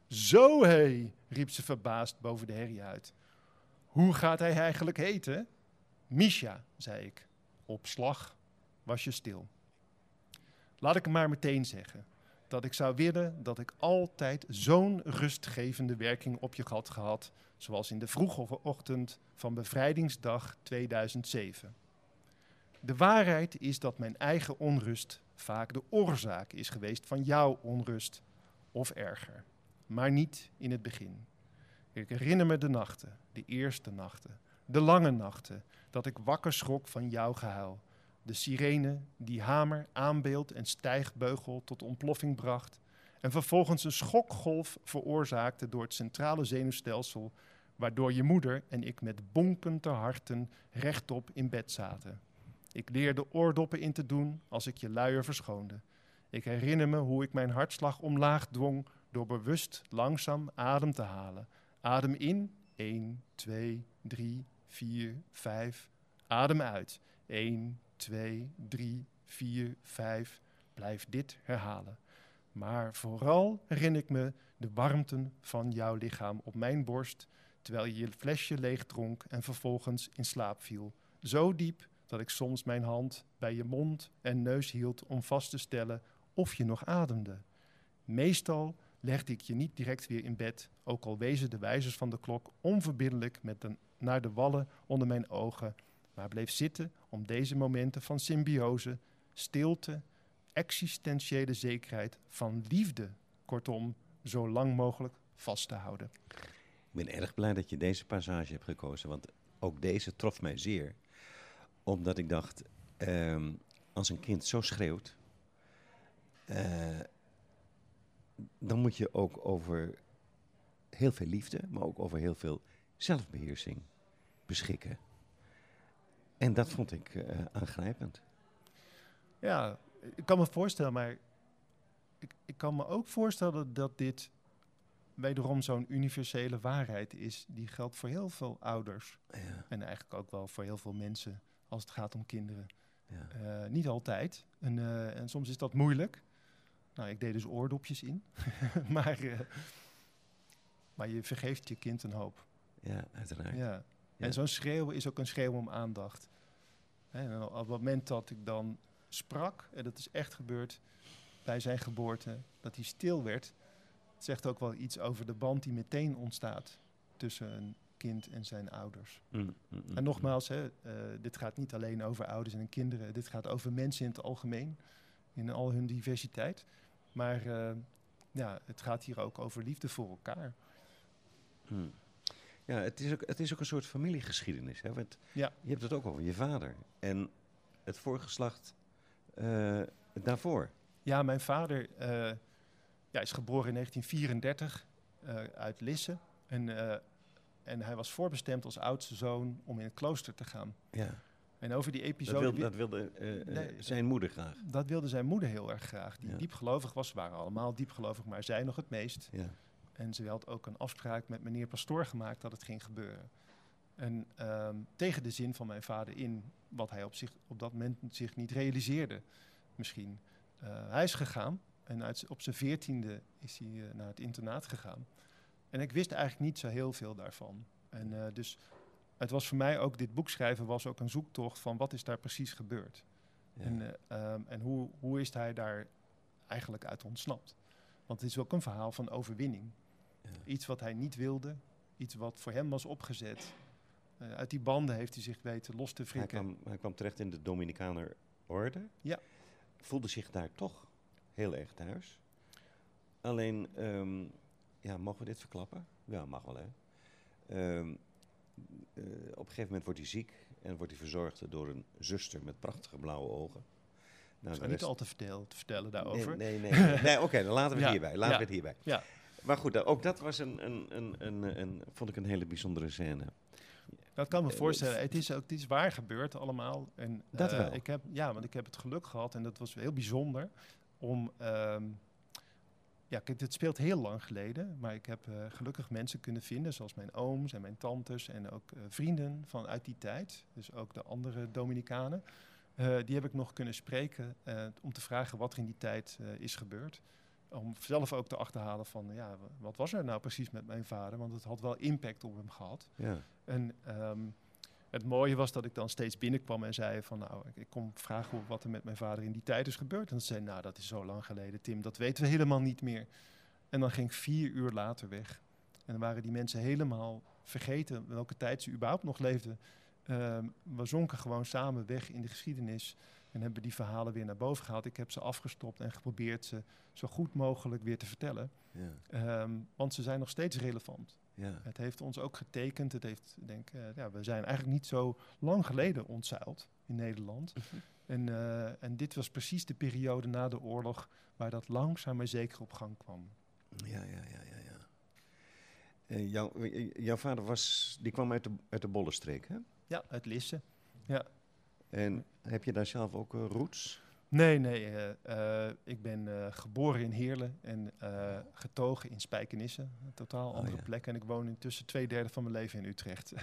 Zo hé, riep ze verbaasd boven de herrie uit. Hoe gaat hij eigenlijk heten? Misha, zei ik. Op slag was je stil. Laat ik maar meteen zeggen dat ik zou willen dat ik altijd zo'n rustgevende werking op je had gehad, zoals in de vroege ochtend van bevrijdingsdag 2007. De waarheid is dat mijn eigen onrust vaak de oorzaak is geweest van jouw onrust, of erger. Maar niet in het begin. Ik herinner me de nachten, de eerste nachten, de lange nachten, dat ik wakker schrok van jouw gehuil. De sirene die hamer, aanbeeld en stijgbeugel tot ontploffing bracht. En vervolgens een schokgolf veroorzaakte door het centrale zenuwstelsel, waardoor je moeder en ik met bonkende harten rechtop in bed zaten. Ik leerde oordoppen in te doen als ik je luier verschoonde. Ik herinner me hoe ik mijn hartslag omlaag dwong door bewust langzaam adem te halen. Adem in, 1, 2, 3, 4, 5. Adem uit, 1, 2, 3, 4, 5. Blijf dit herhalen. Maar vooral herinner ik me de warmte van jouw lichaam op mijn borst, terwijl je je flesje leeg dronk en vervolgens in slaap viel. Zo diep dat ik soms mijn hand bij je mond en neus hield om vast te stellen of je nog ademde. Meestal legde ik je niet direct weer in bed, ook al wezen de wijzers van de klok onverbiddelijk met de, naar de wallen onder mijn ogen, maar bleef zitten om deze momenten van symbiose, stilte, existentiële zekerheid, van liefde, kortom, zo lang mogelijk vast te houden. Ik ben erg blij dat je deze passage hebt gekozen, want ook deze trof mij zeer. Omdat ik dacht, ehm, als een kind zo schreeuwt, eh, dan moet je ook over heel veel liefde, maar ook over heel veel zelfbeheersing beschikken. En dat vond ik eh, aangrijpend. Ja, ik kan me voorstellen, maar ik, ik kan me ook voorstellen dat dit wederom zo'n universele waarheid is. Die geldt voor heel veel ouders Ja, en eigenlijk ook wel voor heel veel mensen als het gaat om kinderen. ja. Eh, niet altijd. En, eh, en soms is dat moeilijk. Nou, ik deed dus oordopjes in. (laughs) maar eh, Maar je vergeeft je kind een hoop. Ja, uiteraard. Ja. Ja. En zo'n schreeuw is ook een schreeuw om aandacht. En op het moment dat ik dan sprak, en dat is echt gebeurd bij zijn geboorte, dat hij stil werd, zegt ook wel iets over de band die meteen ontstaat tussen een kind en zijn ouders. Mm, mm, mm, En nogmaals, hè, eh, dit gaat niet alleen over ouders en kinderen, dit gaat over mensen in het algemeen, in al hun diversiteit. Maar eh, ja, het gaat hier ook over liefde voor elkaar. mm. Ja, het is, ook, het is ook een soort familiegeschiedenis. Hè? Want Ja. je hebt het ook over je vader en het voorgeslacht eh, daarvoor. Ja, mijn vader eh, ja, is geboren in 1934 eh, uit Lisse. En, eh, en hij was voorbestemd als oudste zoon om in het klooster te gaan. Ja. En over die Dat, episode... wil, wi- dat wilde eh, eh, Nee, zijn moeder graag. dat wilde zijn moeder heel erg graag. Die Ja. diepgelovig was. Waren allemaal diepgelovig, maar zij nog het meest. Ja. En ze had ook een afspraak met meneer Pastoor gemaakt dat het ging gebeuren. En ehm, tegen de zin van mijn vader in, wat hij op, zich, op dat moment zich niet realiseerde, misschien. Eh, hij is gegaan en uit, op zijn veertiende is hij naar het internaat gegaan. En ik wist eigenlijk niet zo heel veel daarvan. En eh, dus het was voor mij ook, dit boek schrijven was ook een zoektocht van wat is daar precies gebeurd. Ja. En, eh, ehm, en hoe, hoe is hij daar eigenlijk uit ontsnapt? Want het is ook een verhaal van overwinning. Ja. Iets wat hij niet wilde, iets wat voor hem was opgezet. Eh, uit die banden heeft hij zich weten los te Hij, frikken. kwam, hij kwam terecht in de Dominicaner orde. Ja. Voelde zich daar toch heel erg thuis. Alleen, ehm, ja, mogen we dit verklappen? Ja, mag wel hè. Ehm, eh, op een gegeven moment wordt hij ziek en wordt hij verzorgd door een zuster met prachtige blauwe ogen. Nou, de zou niet al te vertellen, te vertellen daarover. Nee, nee, nee. nee. Nee, (laughs) Oké, dan laten we het Ja, hierbij. Laten ja. we het hierbij. Ja. Maar goed, ook dat was een, een, een, een, een, vond ik een hele bijzondere scène. Dat kan me Eh, voorstellen. Het is ook het is waar gebeurd allemaal. En, Dat eh, wel. Ik heb, ja, want ik heb het geluk gehad en dat was heel bijzonder om. ehm, ja, kijk, dit speelt heel lang geleden, maar ik heb eh, gelukkig mensen kunnen vinden, zoals mijn ooms en mijn tantes en ook eh, vrienden van uit die tijd, dus ook de andere Dominicanen. Eh, die heb ik nog kunnen spreken om te vragen wat er in die tijd is gebeurd. Om zelf ook te achterhalen van, ja, wat was er nou precies met mijn vader? Want het had wel impact op hem gehad. Ja. En ehm, het mooie was dat ik dan steeds binnenkwam en zei van nou, ik, kom vragen wat er met mijn vader in die tijd is gebeurd. En dan zei nou, dat is zo lang geleden, Tim, dat weten we helemaal niet meer. En dan ging ik vier uur later weg. En dan waren die mensen helemaal vergeten welke tijd ze überhaupt nog leefden. Ehm, we zonken gewoon samen weg in de geschiedenis en hebben die verhalen weer naar boven gehaald. Ik heb ze afgestopt en geprobeerd ze zo goed mogelijk weer te vertellen. Ja. Ehm, want ze zijn nog steeds relevant. Ja. Het heeft ons ook getekend. Het heeft, denk, eh, ja, we zijn eigenlijk niet zo lang geleden ontzeild in Nederland. En, eh, en dit was precies de periode na de oorlog waar dat langzaam maar zeker op gang kwam. Ja, ja, ja, ja. ja. Eh, jouw, jouw vader was, die kwam uit de, uit de hè? Ja, uit Lisse. En heb je daar zelf ook roots? Nee, nee. eh, eh, ik ben eh, geboren in Heerlen en getogen in Spijkenisse. Een totaal Oh, andere ja. plek. En ik woon intussen twee derde van mijn leven in Utrecht. (laughs)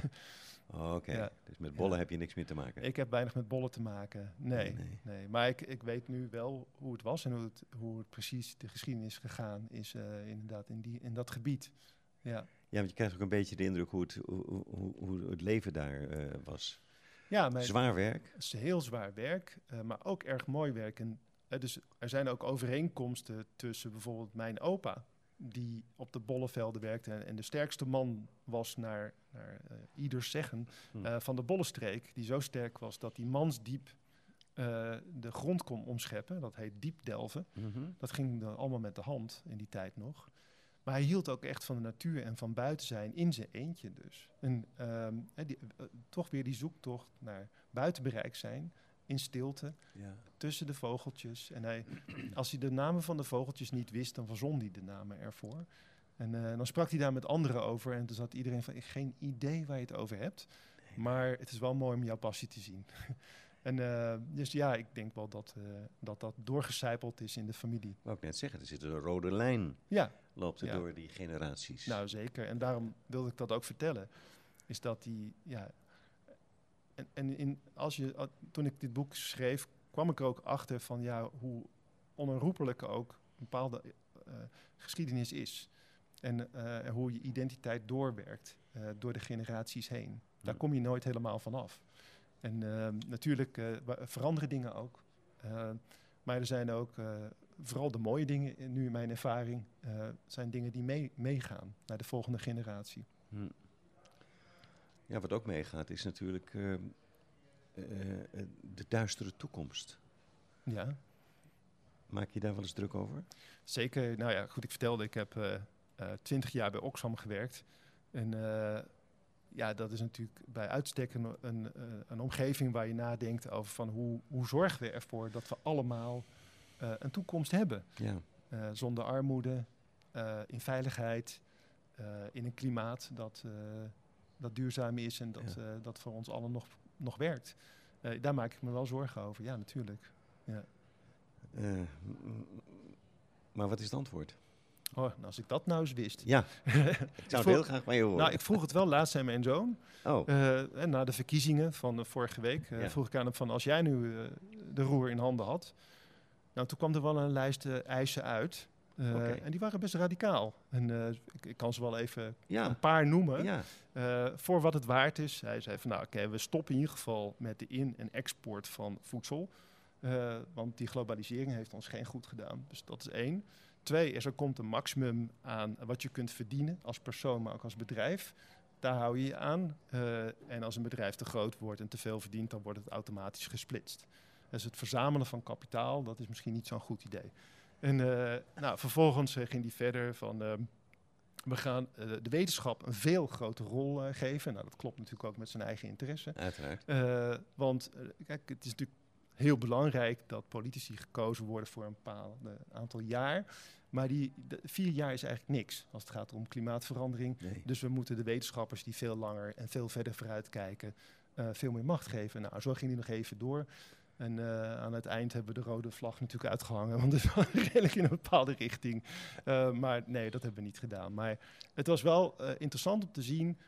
Oh, Oké, Ja. dus met bollen Ja. heb je niks meer te maken. ik heb weinig met bollen te maken. Nee, Nee. nee. Maar ik, ik weet nu wel hoe het was en hoe het, hoe het precies de geschiedenis gegaan is. inderdaad, in, die, in dat gebied. Ja. Ja, want je krijgt ook een beetje de indruk hoe het, hoe, hoe, hoe- het leven daar was. Ja, Zwaar werk. Het is heel zwaar werk, eh, maar ook erg mooi werk. En, eh, dus er zijn ook overeenkomsten tussen bijvoorbeeld mijn opa, die op de bollevelden werkte en, en de sterkste man was naar, naar eh, ieders zeggen Hm. eh, van de bollenstreek, die zo sterk was dat die mansdiep de grond kon omscheppen. Dat heet diepdelven. Mhm. Dat ging dan allemaal met de hand in die tijd nog. Maar hij hield ook echt van de natuur en van buiten zijn in zijn eentje dus. En ehm, die, eh, toch weer die zoektocht naar buitenbereik zijn, in stilte, Ja. tussen de vogeltjes. En hij, als hij de namen van de vogeltjes niet wist, dan verzon hij de namen ervoor. En eh, dan sprak hij daar met anderen over en toen zat iedereen van, geen idee waar je het over hebt. Maar het is wel mooi om jouw passie te zien. (laughs) en eh, dus ja, ik denk wel dat, eh, dat dat doorgecijpeld is in de familie. Wou ik net zeggen, er zit een rode lijn, Ja, loopt er Ja. door die generaties. Nou, zeker. En daarom wilde ik dat ook vertellen. Is dat die, ja. En, en in, als je, toen ik dit boek schreef, kwam ik er ook achter van ja, hoe onherroepelijk ook een bepaalde eh, geschiedenis is. En hoe je identiteit doorwerkt door de generaties heen. Daar kom je nooit helemaal vanaf. En ehm, natuurlijk eh, veranderen dingen ook. Eh, maar er zijn ook, eh, vooral de mooie dingen, in- nu in mijn ervaring, eh, zijn dingen die mee- meegaan naar de volgende generatie. Hm. Ja, wat ook meegaat is natuurlijk eh, eh, eh, de duistere toekomst. Ja, Maak je daar wel eens druk over? zeker. Nou ja, goed, ik vertelde, ik heb twintig jaar bij Oxfam gewerkt. En ja, dat is natuurlijk bij uitstek een, een, eh, een omgeving waar je nadenkt over van hoe, hoe zorgen we ervoor dat we allemaal eh, een toekomst hebben. Ja. Eh, zonder armoede, in veiligheid, in een klimaat dat, dat duurzaam is en dat, Ja. dat voor ons allen nog, nog werkt. Daar maak ik me wel zorgen over, ja, natuurlijk. M- maar wat is het antwoord? Oh, nou, als ik dat nou eens wist. Ja, (laughs) ik zou het vroeg- heel graag van je horen. Nou, ik vroeg het wel laatst aan mijn zoon. oh, Eh, en na de verkiezingen van eh, vorige week eh, Ja. vroeg ik aan hem van als jij nu de roer in handen had. Nou, toen kwam er wel een lijst eisen uit. En die waren best radicaal. En ik, ik kan ze wel even ja. een paar noemen. ja. Voor wat het waard is. Hij zei van nou oké, we stoppen in ieder geval met de in- en export van voedsel. Want die globalisering heeft ons geen goed gedaan. Dus dat is één. Twee is er komt een maximum aan wat je kunt verdienen als persoon, maar ook als bedrijf. Daar hou je je aan. Eh, en als een bedrijf te groot wordt en te veel verdient, dan wordt het automatisch gesplitst. Dus het verzamelen van kapitaal, dat is misschien niet zo'n goed idee. En eh, nou, vervolgens eh, ging die verder van... we gaan de wetenschap een veel grotere rol geven. Nou, dat klopt natuurlijk ook met zijn eigen interesse. Uiteraard. Want kijk, het is natuurlijk heel belangrijk dat politici gekozen worden voor een bepaald aantal jaar. Maar die de, vier jaar is eigenlijk niks als het gaat om klimaatverandering. Nee. Dus we moeten de wetenschappers die veel langer en veel verder vooruit kijken, eh, veel meer macht geven. Nou, zo ging die nog even door. En eh, aan het eind hebben we de rode vlag natuurlijk uitgehangen, (laughs) want het is wel redelijk in een bepaalde richting. Eh, maar nee, dat hebben we niet gedaan. Maar het was wel interessant om te zien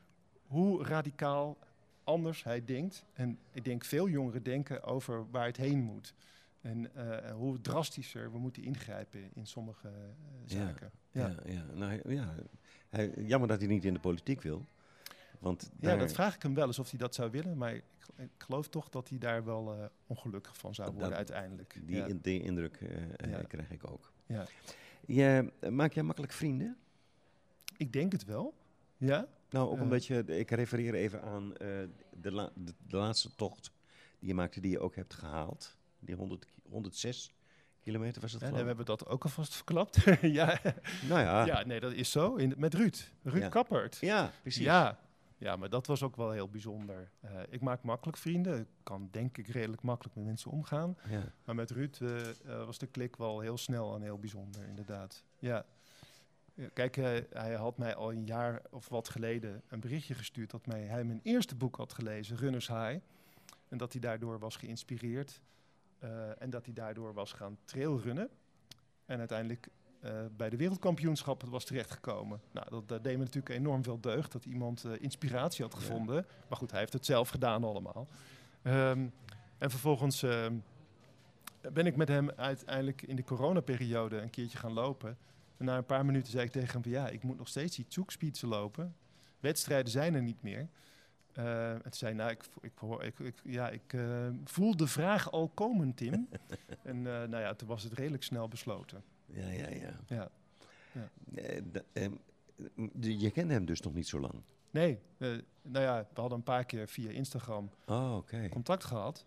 hoe radicaal anders hij denkt. En ik denk veel jongeren denken over waar het heen moet. En eh, hoe drastischer we moeten ingrijpen in sommige eh, Ja, zaken. Ja, ja. Nou, ja. Hij, jammer dat hij niet in de politiek wil. Want Ja, daar- dat vraag ik hem wel eens of hij dat zou willen. Maar ik, ik geloof toch dat hij daar wel eh, ongelukkig van zou Dat- worden uiteindelijk. die, ja. in- die indruk Ja. krijg ik ook. Ja. Je, maak jij makkelijk vrienden? Ik denk het wel. Ja? Nou, ook Eh. omdat je, ik refereer even aan eh, de, la- de, de laatste tocht die je maakte, die je ook hebt gehaald. Die 100, ki- 106 kilometer was het En we hebben dat ook alvast verklapt. (laughs) ja. Nou ja, ja, ja, nee, dat is zo. In, met Ruud. Ruud Ja. Kappert. precies. Ja. ja, maar dat was ook wel heel bijzonder. Eh, ik maak makkelijk vrienden. Ik kan denk ik redelijk makkelijk met mensen omgaan. Ja. Maar met Ruud was de klik wel heel snel en heel bijzonder, inderdaad. Ja. Kijk, eh, hij had mij al een jaar of wat geleden een berichtje gestuurd dat mij, hij mijn eerste boek had gelezen, Runners High. En dat hij daardoor was geïnspireerd. eh, en dat hij daardoor was gaan trailrunnen. En uiteindelijk eh, bij de wereldkampioenschappen was terechtgekomen. Nou, dat, dat deed me natuurlijk enorm veel deugd dat iemand inspiratie had Ja. gevonden. Maar goed, hij heeft het zelf gedaan allemaal. Ehm, en vervolgens ehm, ben ik met hem uiteindelijk in de coronaperiode een keertje gaan lopen. En na een paar minuten zei ik tegen hem van ja, ik moet nog steeds die zoekspietsen lopen. Wedstrijden zijn er niet meer. Eh, en toen zei nou, ik, ik, ik, ik- ja, ik eh, voel de vraag al komen, Tim. (laughs) en eh, nou ja, toen was het redelijk snel besloten. Ja, ja, ja. Ja. Ja. Je kende hem dus nog niet zo lang. Nee, nou ja, we hadden een paar keer via Instagram Oh, contact gehad.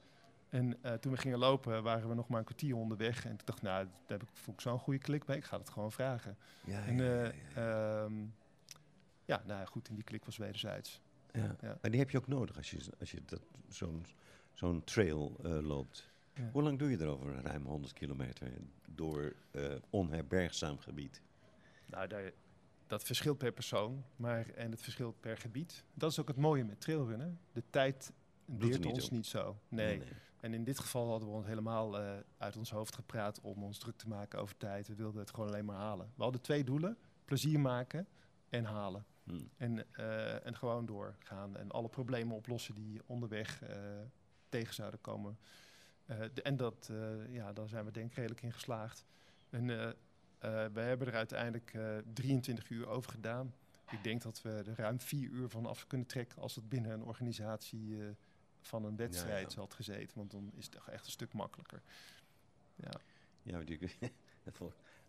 En eh, toen we gingen lopen, waren we nog maar een kwartier onderweg. En ik dacht, nou, daar heb ik, voel ik zo'n goede klik bij. Ik ga het gewoon vragen. Ja, En ja, eh, ja, ja. ehm, ja, nou goed, en die klik was wederzijds. Ja. ja. Maar die heb je ook nodig als je, als je dat, zo'n, zo'n trail eh, loopt. Hoe lang doe je erover? Ruim 100 kilometer door onherbergzaam gebied. Nou, daar, dat verschilt per persoon, maar en het verschilt per gebied. Dat is ook het mooie met trailrunnen. De tijd er leert ons op. niet zo. Nee. En in dit geval hadden we ons helemaal eh, uit ons hoofd gepraat om ons druk te maken over tijd. We wilden het gewoon alleen maar halen. We hadden twee doelen: plezier maken en halen. Hm. En, eh, en gewoon doorgaan en alle problemen oplossen die onderweg eh, tegen zouden komen. De- en dat, ja, daar zijn we denk ik redelijk in geslaagd. En we hebben er uiteindelijk eh, 23 uur over gedaan. Ik denk dat we er ruim vier uur van af kunnen trekken als het binnen een organisatie van een wedstrijd ja. had gezeten. Want dan is het toch echt een stuk makkelijker. Ja. Ja,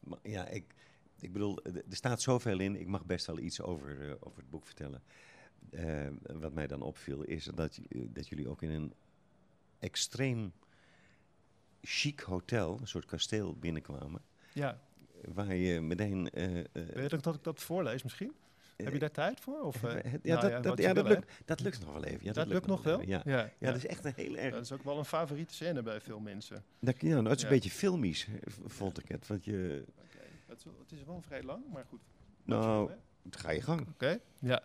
maar (laughs) ja ik, ik bedoel, er staat zoveel in. Ik mag best wel iets over, eh, over het boek vertellen. Eh, wat mij dan opviel is dat, eh, dat jullie ook in een extreem chic hotel, een soort kasteel, binnenkwamen. ja. Waar je meteen... Weet je dat ik dat voorlees misschien? Heb je daar tijd voor? Of, eh, ja, nou dat, dat, wat je ja dat, wil, lukt, dat lukt nog wel even. Ja, dat, lukt nog wel? even, Ja. ja. Ja, ja. dat is echt een heel erg... dat is ook wel een favoriete scène bij veel mensen. Dat, ja, nou, het is Ja. een beetje filmisch, eh, vond ik het. Want je... Het, is wel- het is wel vrij lang, maar goed. Nou, ga je gang. Oké, ja.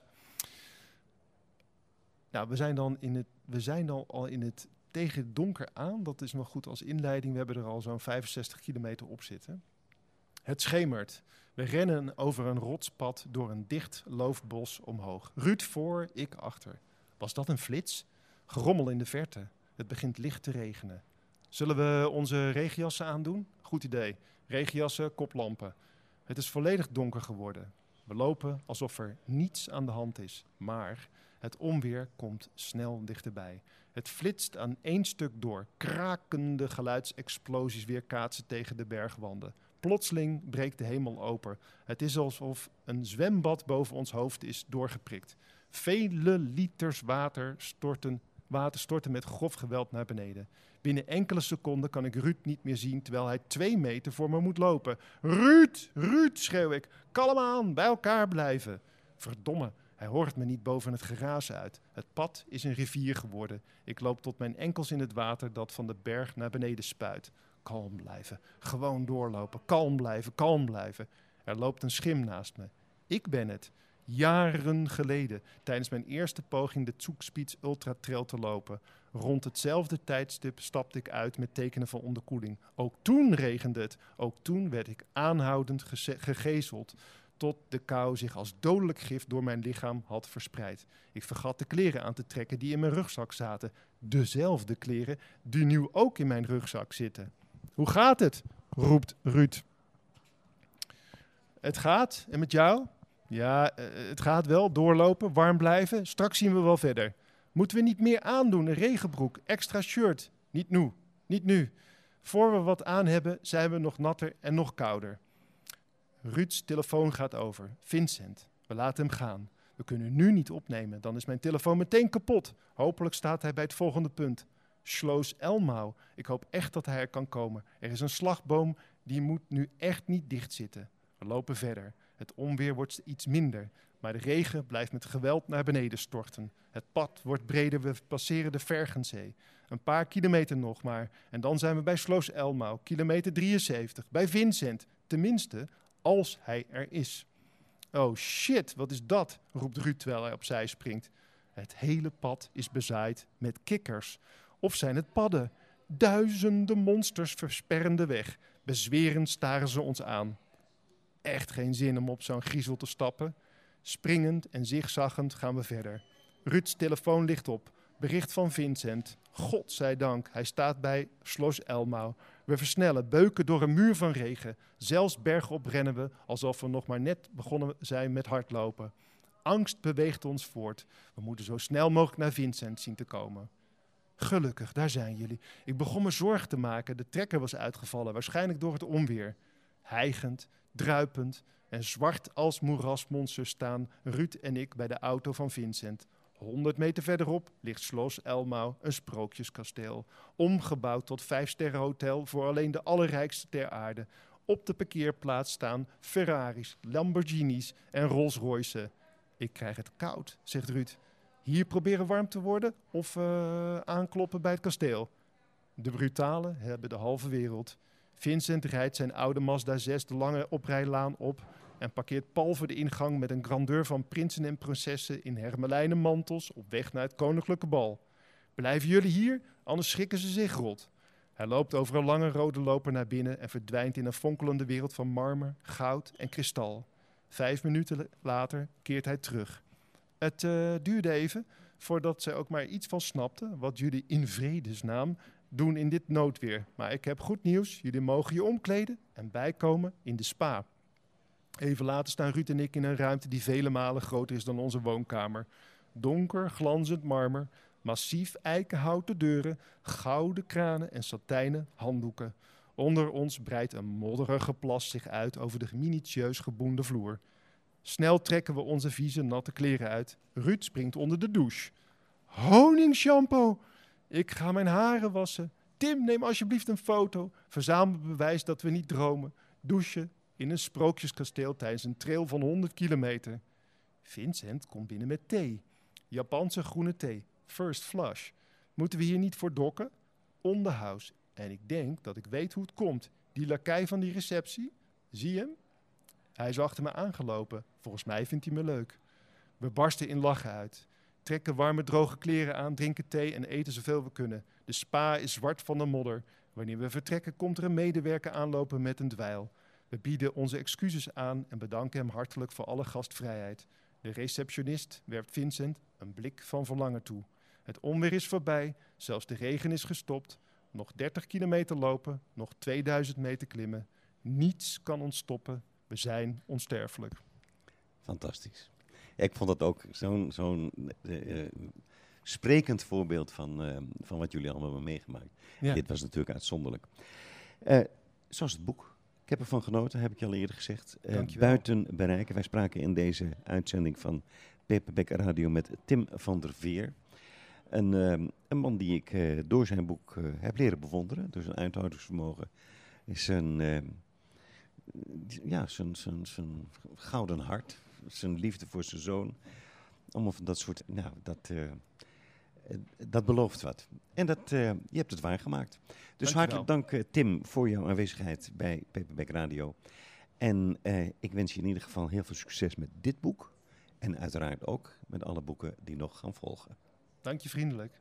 Nou, we zijn dan in het, we zijn dan al in het tegen het donker aan. Dat is nog goed als inleiding. We hebben er al zo'n 65 kilometer op zitten. Het schemert. We rennen over een rotspad door een dicht loofbos omhoog. Ruud voor, ik achter. Was dat een flits? Gerommel in de verte. Het begint licht te regenen. Zullen we onze regenjassen aandoen? Goed idee. Regenjassen, koplampen. Het is volledig donker geworden. We lopen alsof er niets aan de hand is, maar het onweer komt snel dichterbij. Het flitst aan één stuk door. Krakende geluidsexplosies weerkaatsen tegen de bergwanden. Plotseling breekt de hemel open. Het is alsof een zwembad boven ons hoofd is doorgeprikt. Vele liters water storten, water storten met grof geweld naar beneden. Binnen enkele seconden kan ik Ruud niet meer zien terwijl hij twee meter voor me moet lopen. Ruud, Ruud, schreeuw ik. Kalm aan, bij elkaar blijven. Verdomme, hij hoort me niet boven het geraas uit. Het pad is een rivier geworden. Ik loop tot mijn enkels in het water dat van de berg naar beneden spuit. Kalm blijven, gewoon doorlopen. Kalm blijven, kalm blijven. Er loopt een schim naast me. Ik ben het. Jaren geleden, tijdens mijn eerste poging de Zugspitz Ultra Trail te lopen. Rond hetzelfde tijdstip stapte ik uit met tekenen van onderkoeling. Ook toen regende het. Ook toen werd ik aanhoudend geze- gegezeld. Tot de kou zich als dodelijk gif door mijn lichaam had verspreid. Ik vergat de kleren aan te trekken die in mijn rugzak zaten. Dezelfde kleren die nu ook in mijn rugzak zitten. Hoe gaat het? roept Ruud. Het gaat. En met jou? Ja, eh, het gaat wel. Doorlopen, warm blijven. Straks zien we wel verder. Moeten we niet meer aandoen? Een regenbroek, extra shirt. Niet nu. Niet nu. Voor we wat aan hebben, zijn we nog natter en nog kouder. Ruud's telefoon gaat over. Vincent. We laten hem gaan. We kunnen nu niet opnemen, dan is mijn telefoon meteen kapot. Hopelijk staat hij bij het volgende punt. Sloos Elmau. Ik hoop echt dat hij er kan komen. Er is een slagboom, die moet nu echt niet dichtzitten. We lopen verder. Het onweer wordt iets minder, maar de regen blijft met geweld naar beneden storten. Het pad wordt breder, we passeren de Vergenzee. Een paar kilometer nog maar, en dan zijn we bij Sloos Elmau, kilometer 73, bij Vincent. Tenminste, als hij er is. Oh shit, wat is dat? roept Ruud terwijl hij opzij springt. Het hele pad is bezaaid met kikkers. Of zijn het padden? Duizenden monsters versperren de weg. Bezwerend staren ze ons aan. Echt geen zin om op zo'n griezel te stappen. Springend en zigzaggend gaan we verder. Ruud's telefoon ligt op. Bericht van Vincent. Godzijdank, hij staat bij Slos Elmau. We versnellen, beuken door een muur van regen. Zelfs bergop rennen we, alsof we nog maar net begonnen zijn met hardlopen. Angst beweegt ons voort. We moeten zo snel mogelijk naar Vincent zien te komen. Gelukkig, daar zijn jullie. Ik begon me zorgen te maken. De trekker was uitgevallen, waarschijnlijk door het onweer. Hijgend, druipend en zwart als moerasmonsters staan Ruud en ik bij de auto van Vincent. 100 meter verderop ligt Slos Elmau, een sprookjeskasteel. Omgebouwd tot vijfsterrenhotel voor alleen de allerrijkste ter aarde. Op de parkeerplaats staan Ferraris, Lamborghinis en Rolls Royce. Ik krijg het koud, zegt Ruud. Hier proberen warm te worden of eh, aankloppen bij het kasteel? De brutalen hebben de halve wereld. Vincent rijdt zijn oude Mazda 6 de lange oprijlaan op en parkeert pal voor de ingang met een grandeur van prinsen en prinsessen in hermelijnen mantels op weg naar het koninklijke bal. Blijven jullie hier, anders schrikken ze zich rot. Hij loopt over een lange rode loper naar binnen en verdwijnt in een fonkelende wereld van marmer, goud en kristal. Vijf minuten later keert hij terug. Het eh, duurde even voordat zij ook maar iets van snapte wat jullie in vredesnaam doen in dit noodweer. Maar ik heb goed nieuws. Jullie mogen je omkleden en bijkomen in de spa. Even later staan Ruud en ik in een ruimte die vele malen groter is dan onze woonkamer. Donker, glanzend marmer, massief eikenhouten deuren, gouden kranen en satijnen handdoeken. Onder ons breidt een modderige plas zich uit over de minutieus geboende vloer. Snel trekken we onze vieze, natte kleren uit. Ruud springt onder de douche. Honingshampoo! Ik ga mijn haren wassen. Tim, neem alsjeblieft een foto. Verzamel bewijs dat we niet dromen. Douchen in een sprookjeskasteel tijdens een trail van 100 kilometer. Vincent komt binnen met thee. Japanse groene thee. First flush. Moeten we hier niet voor dokken? On. En ik denk dat ik weet hoe het komt. Die lakij van die receptie, zie je hem? Hij is achter me aangelopen. Volgens mij vindt hij me leuk. We barsten in lachen uit. Trekken warme, droge kleren aan, drinken thee en eten zoveel we kunnen. De spa is zwart van de modder. Wanneer we vertrekken, komt er een medewerker aanlopen met een dweil. We bieden onze excuses aan en bedanken hem hartelijk voor alle gastvrijheid. De receptionist werpt Vincent een blik van verlangen toe. Het onweer is voorbij, zelfs de regen is gestopt. Nog 30 kilometer lopen, nog 2000 meter klimmen. Niets kan ons stoppen. We zijn onsterfelijk. Fantastisch. Ik vond dat ook zo'n zo'n eh, eh, sprekend voorbeeld van, eh, van wat jullie allemaal hebben meegemaakt. Ja. Dit was natuurlijk uitzonderlijk. Eh, zoals het boek. Ik heb ervan genoten, heb ik je al eerder gezegd. Buiten bereiken. Wij spraken in deze uitzending van Paperback Radio met Tim van der Veer. Een, een man die ik door zijn boek heb leren bewonderen. Door zijn uithoudingsvermogen. Is zijn, ehm, ja, zijn, zijn, zijn gouden hart. Zijn liefde voor zijn zoon. Allemaal van dat soort. Nou, dat, eh, dat belooft wat. En dat, eh, je hebt het waargemaakt. Dus Dankjewel. hartelijk dank, eh, Tim, voor jouw aanwezigheid bij Paperback Radio. En ik wens je in ieder geval heel veel succes met dit boek. En uiteraard ook met alle boeken die nog gaan volgen. Dank je vriendelijk.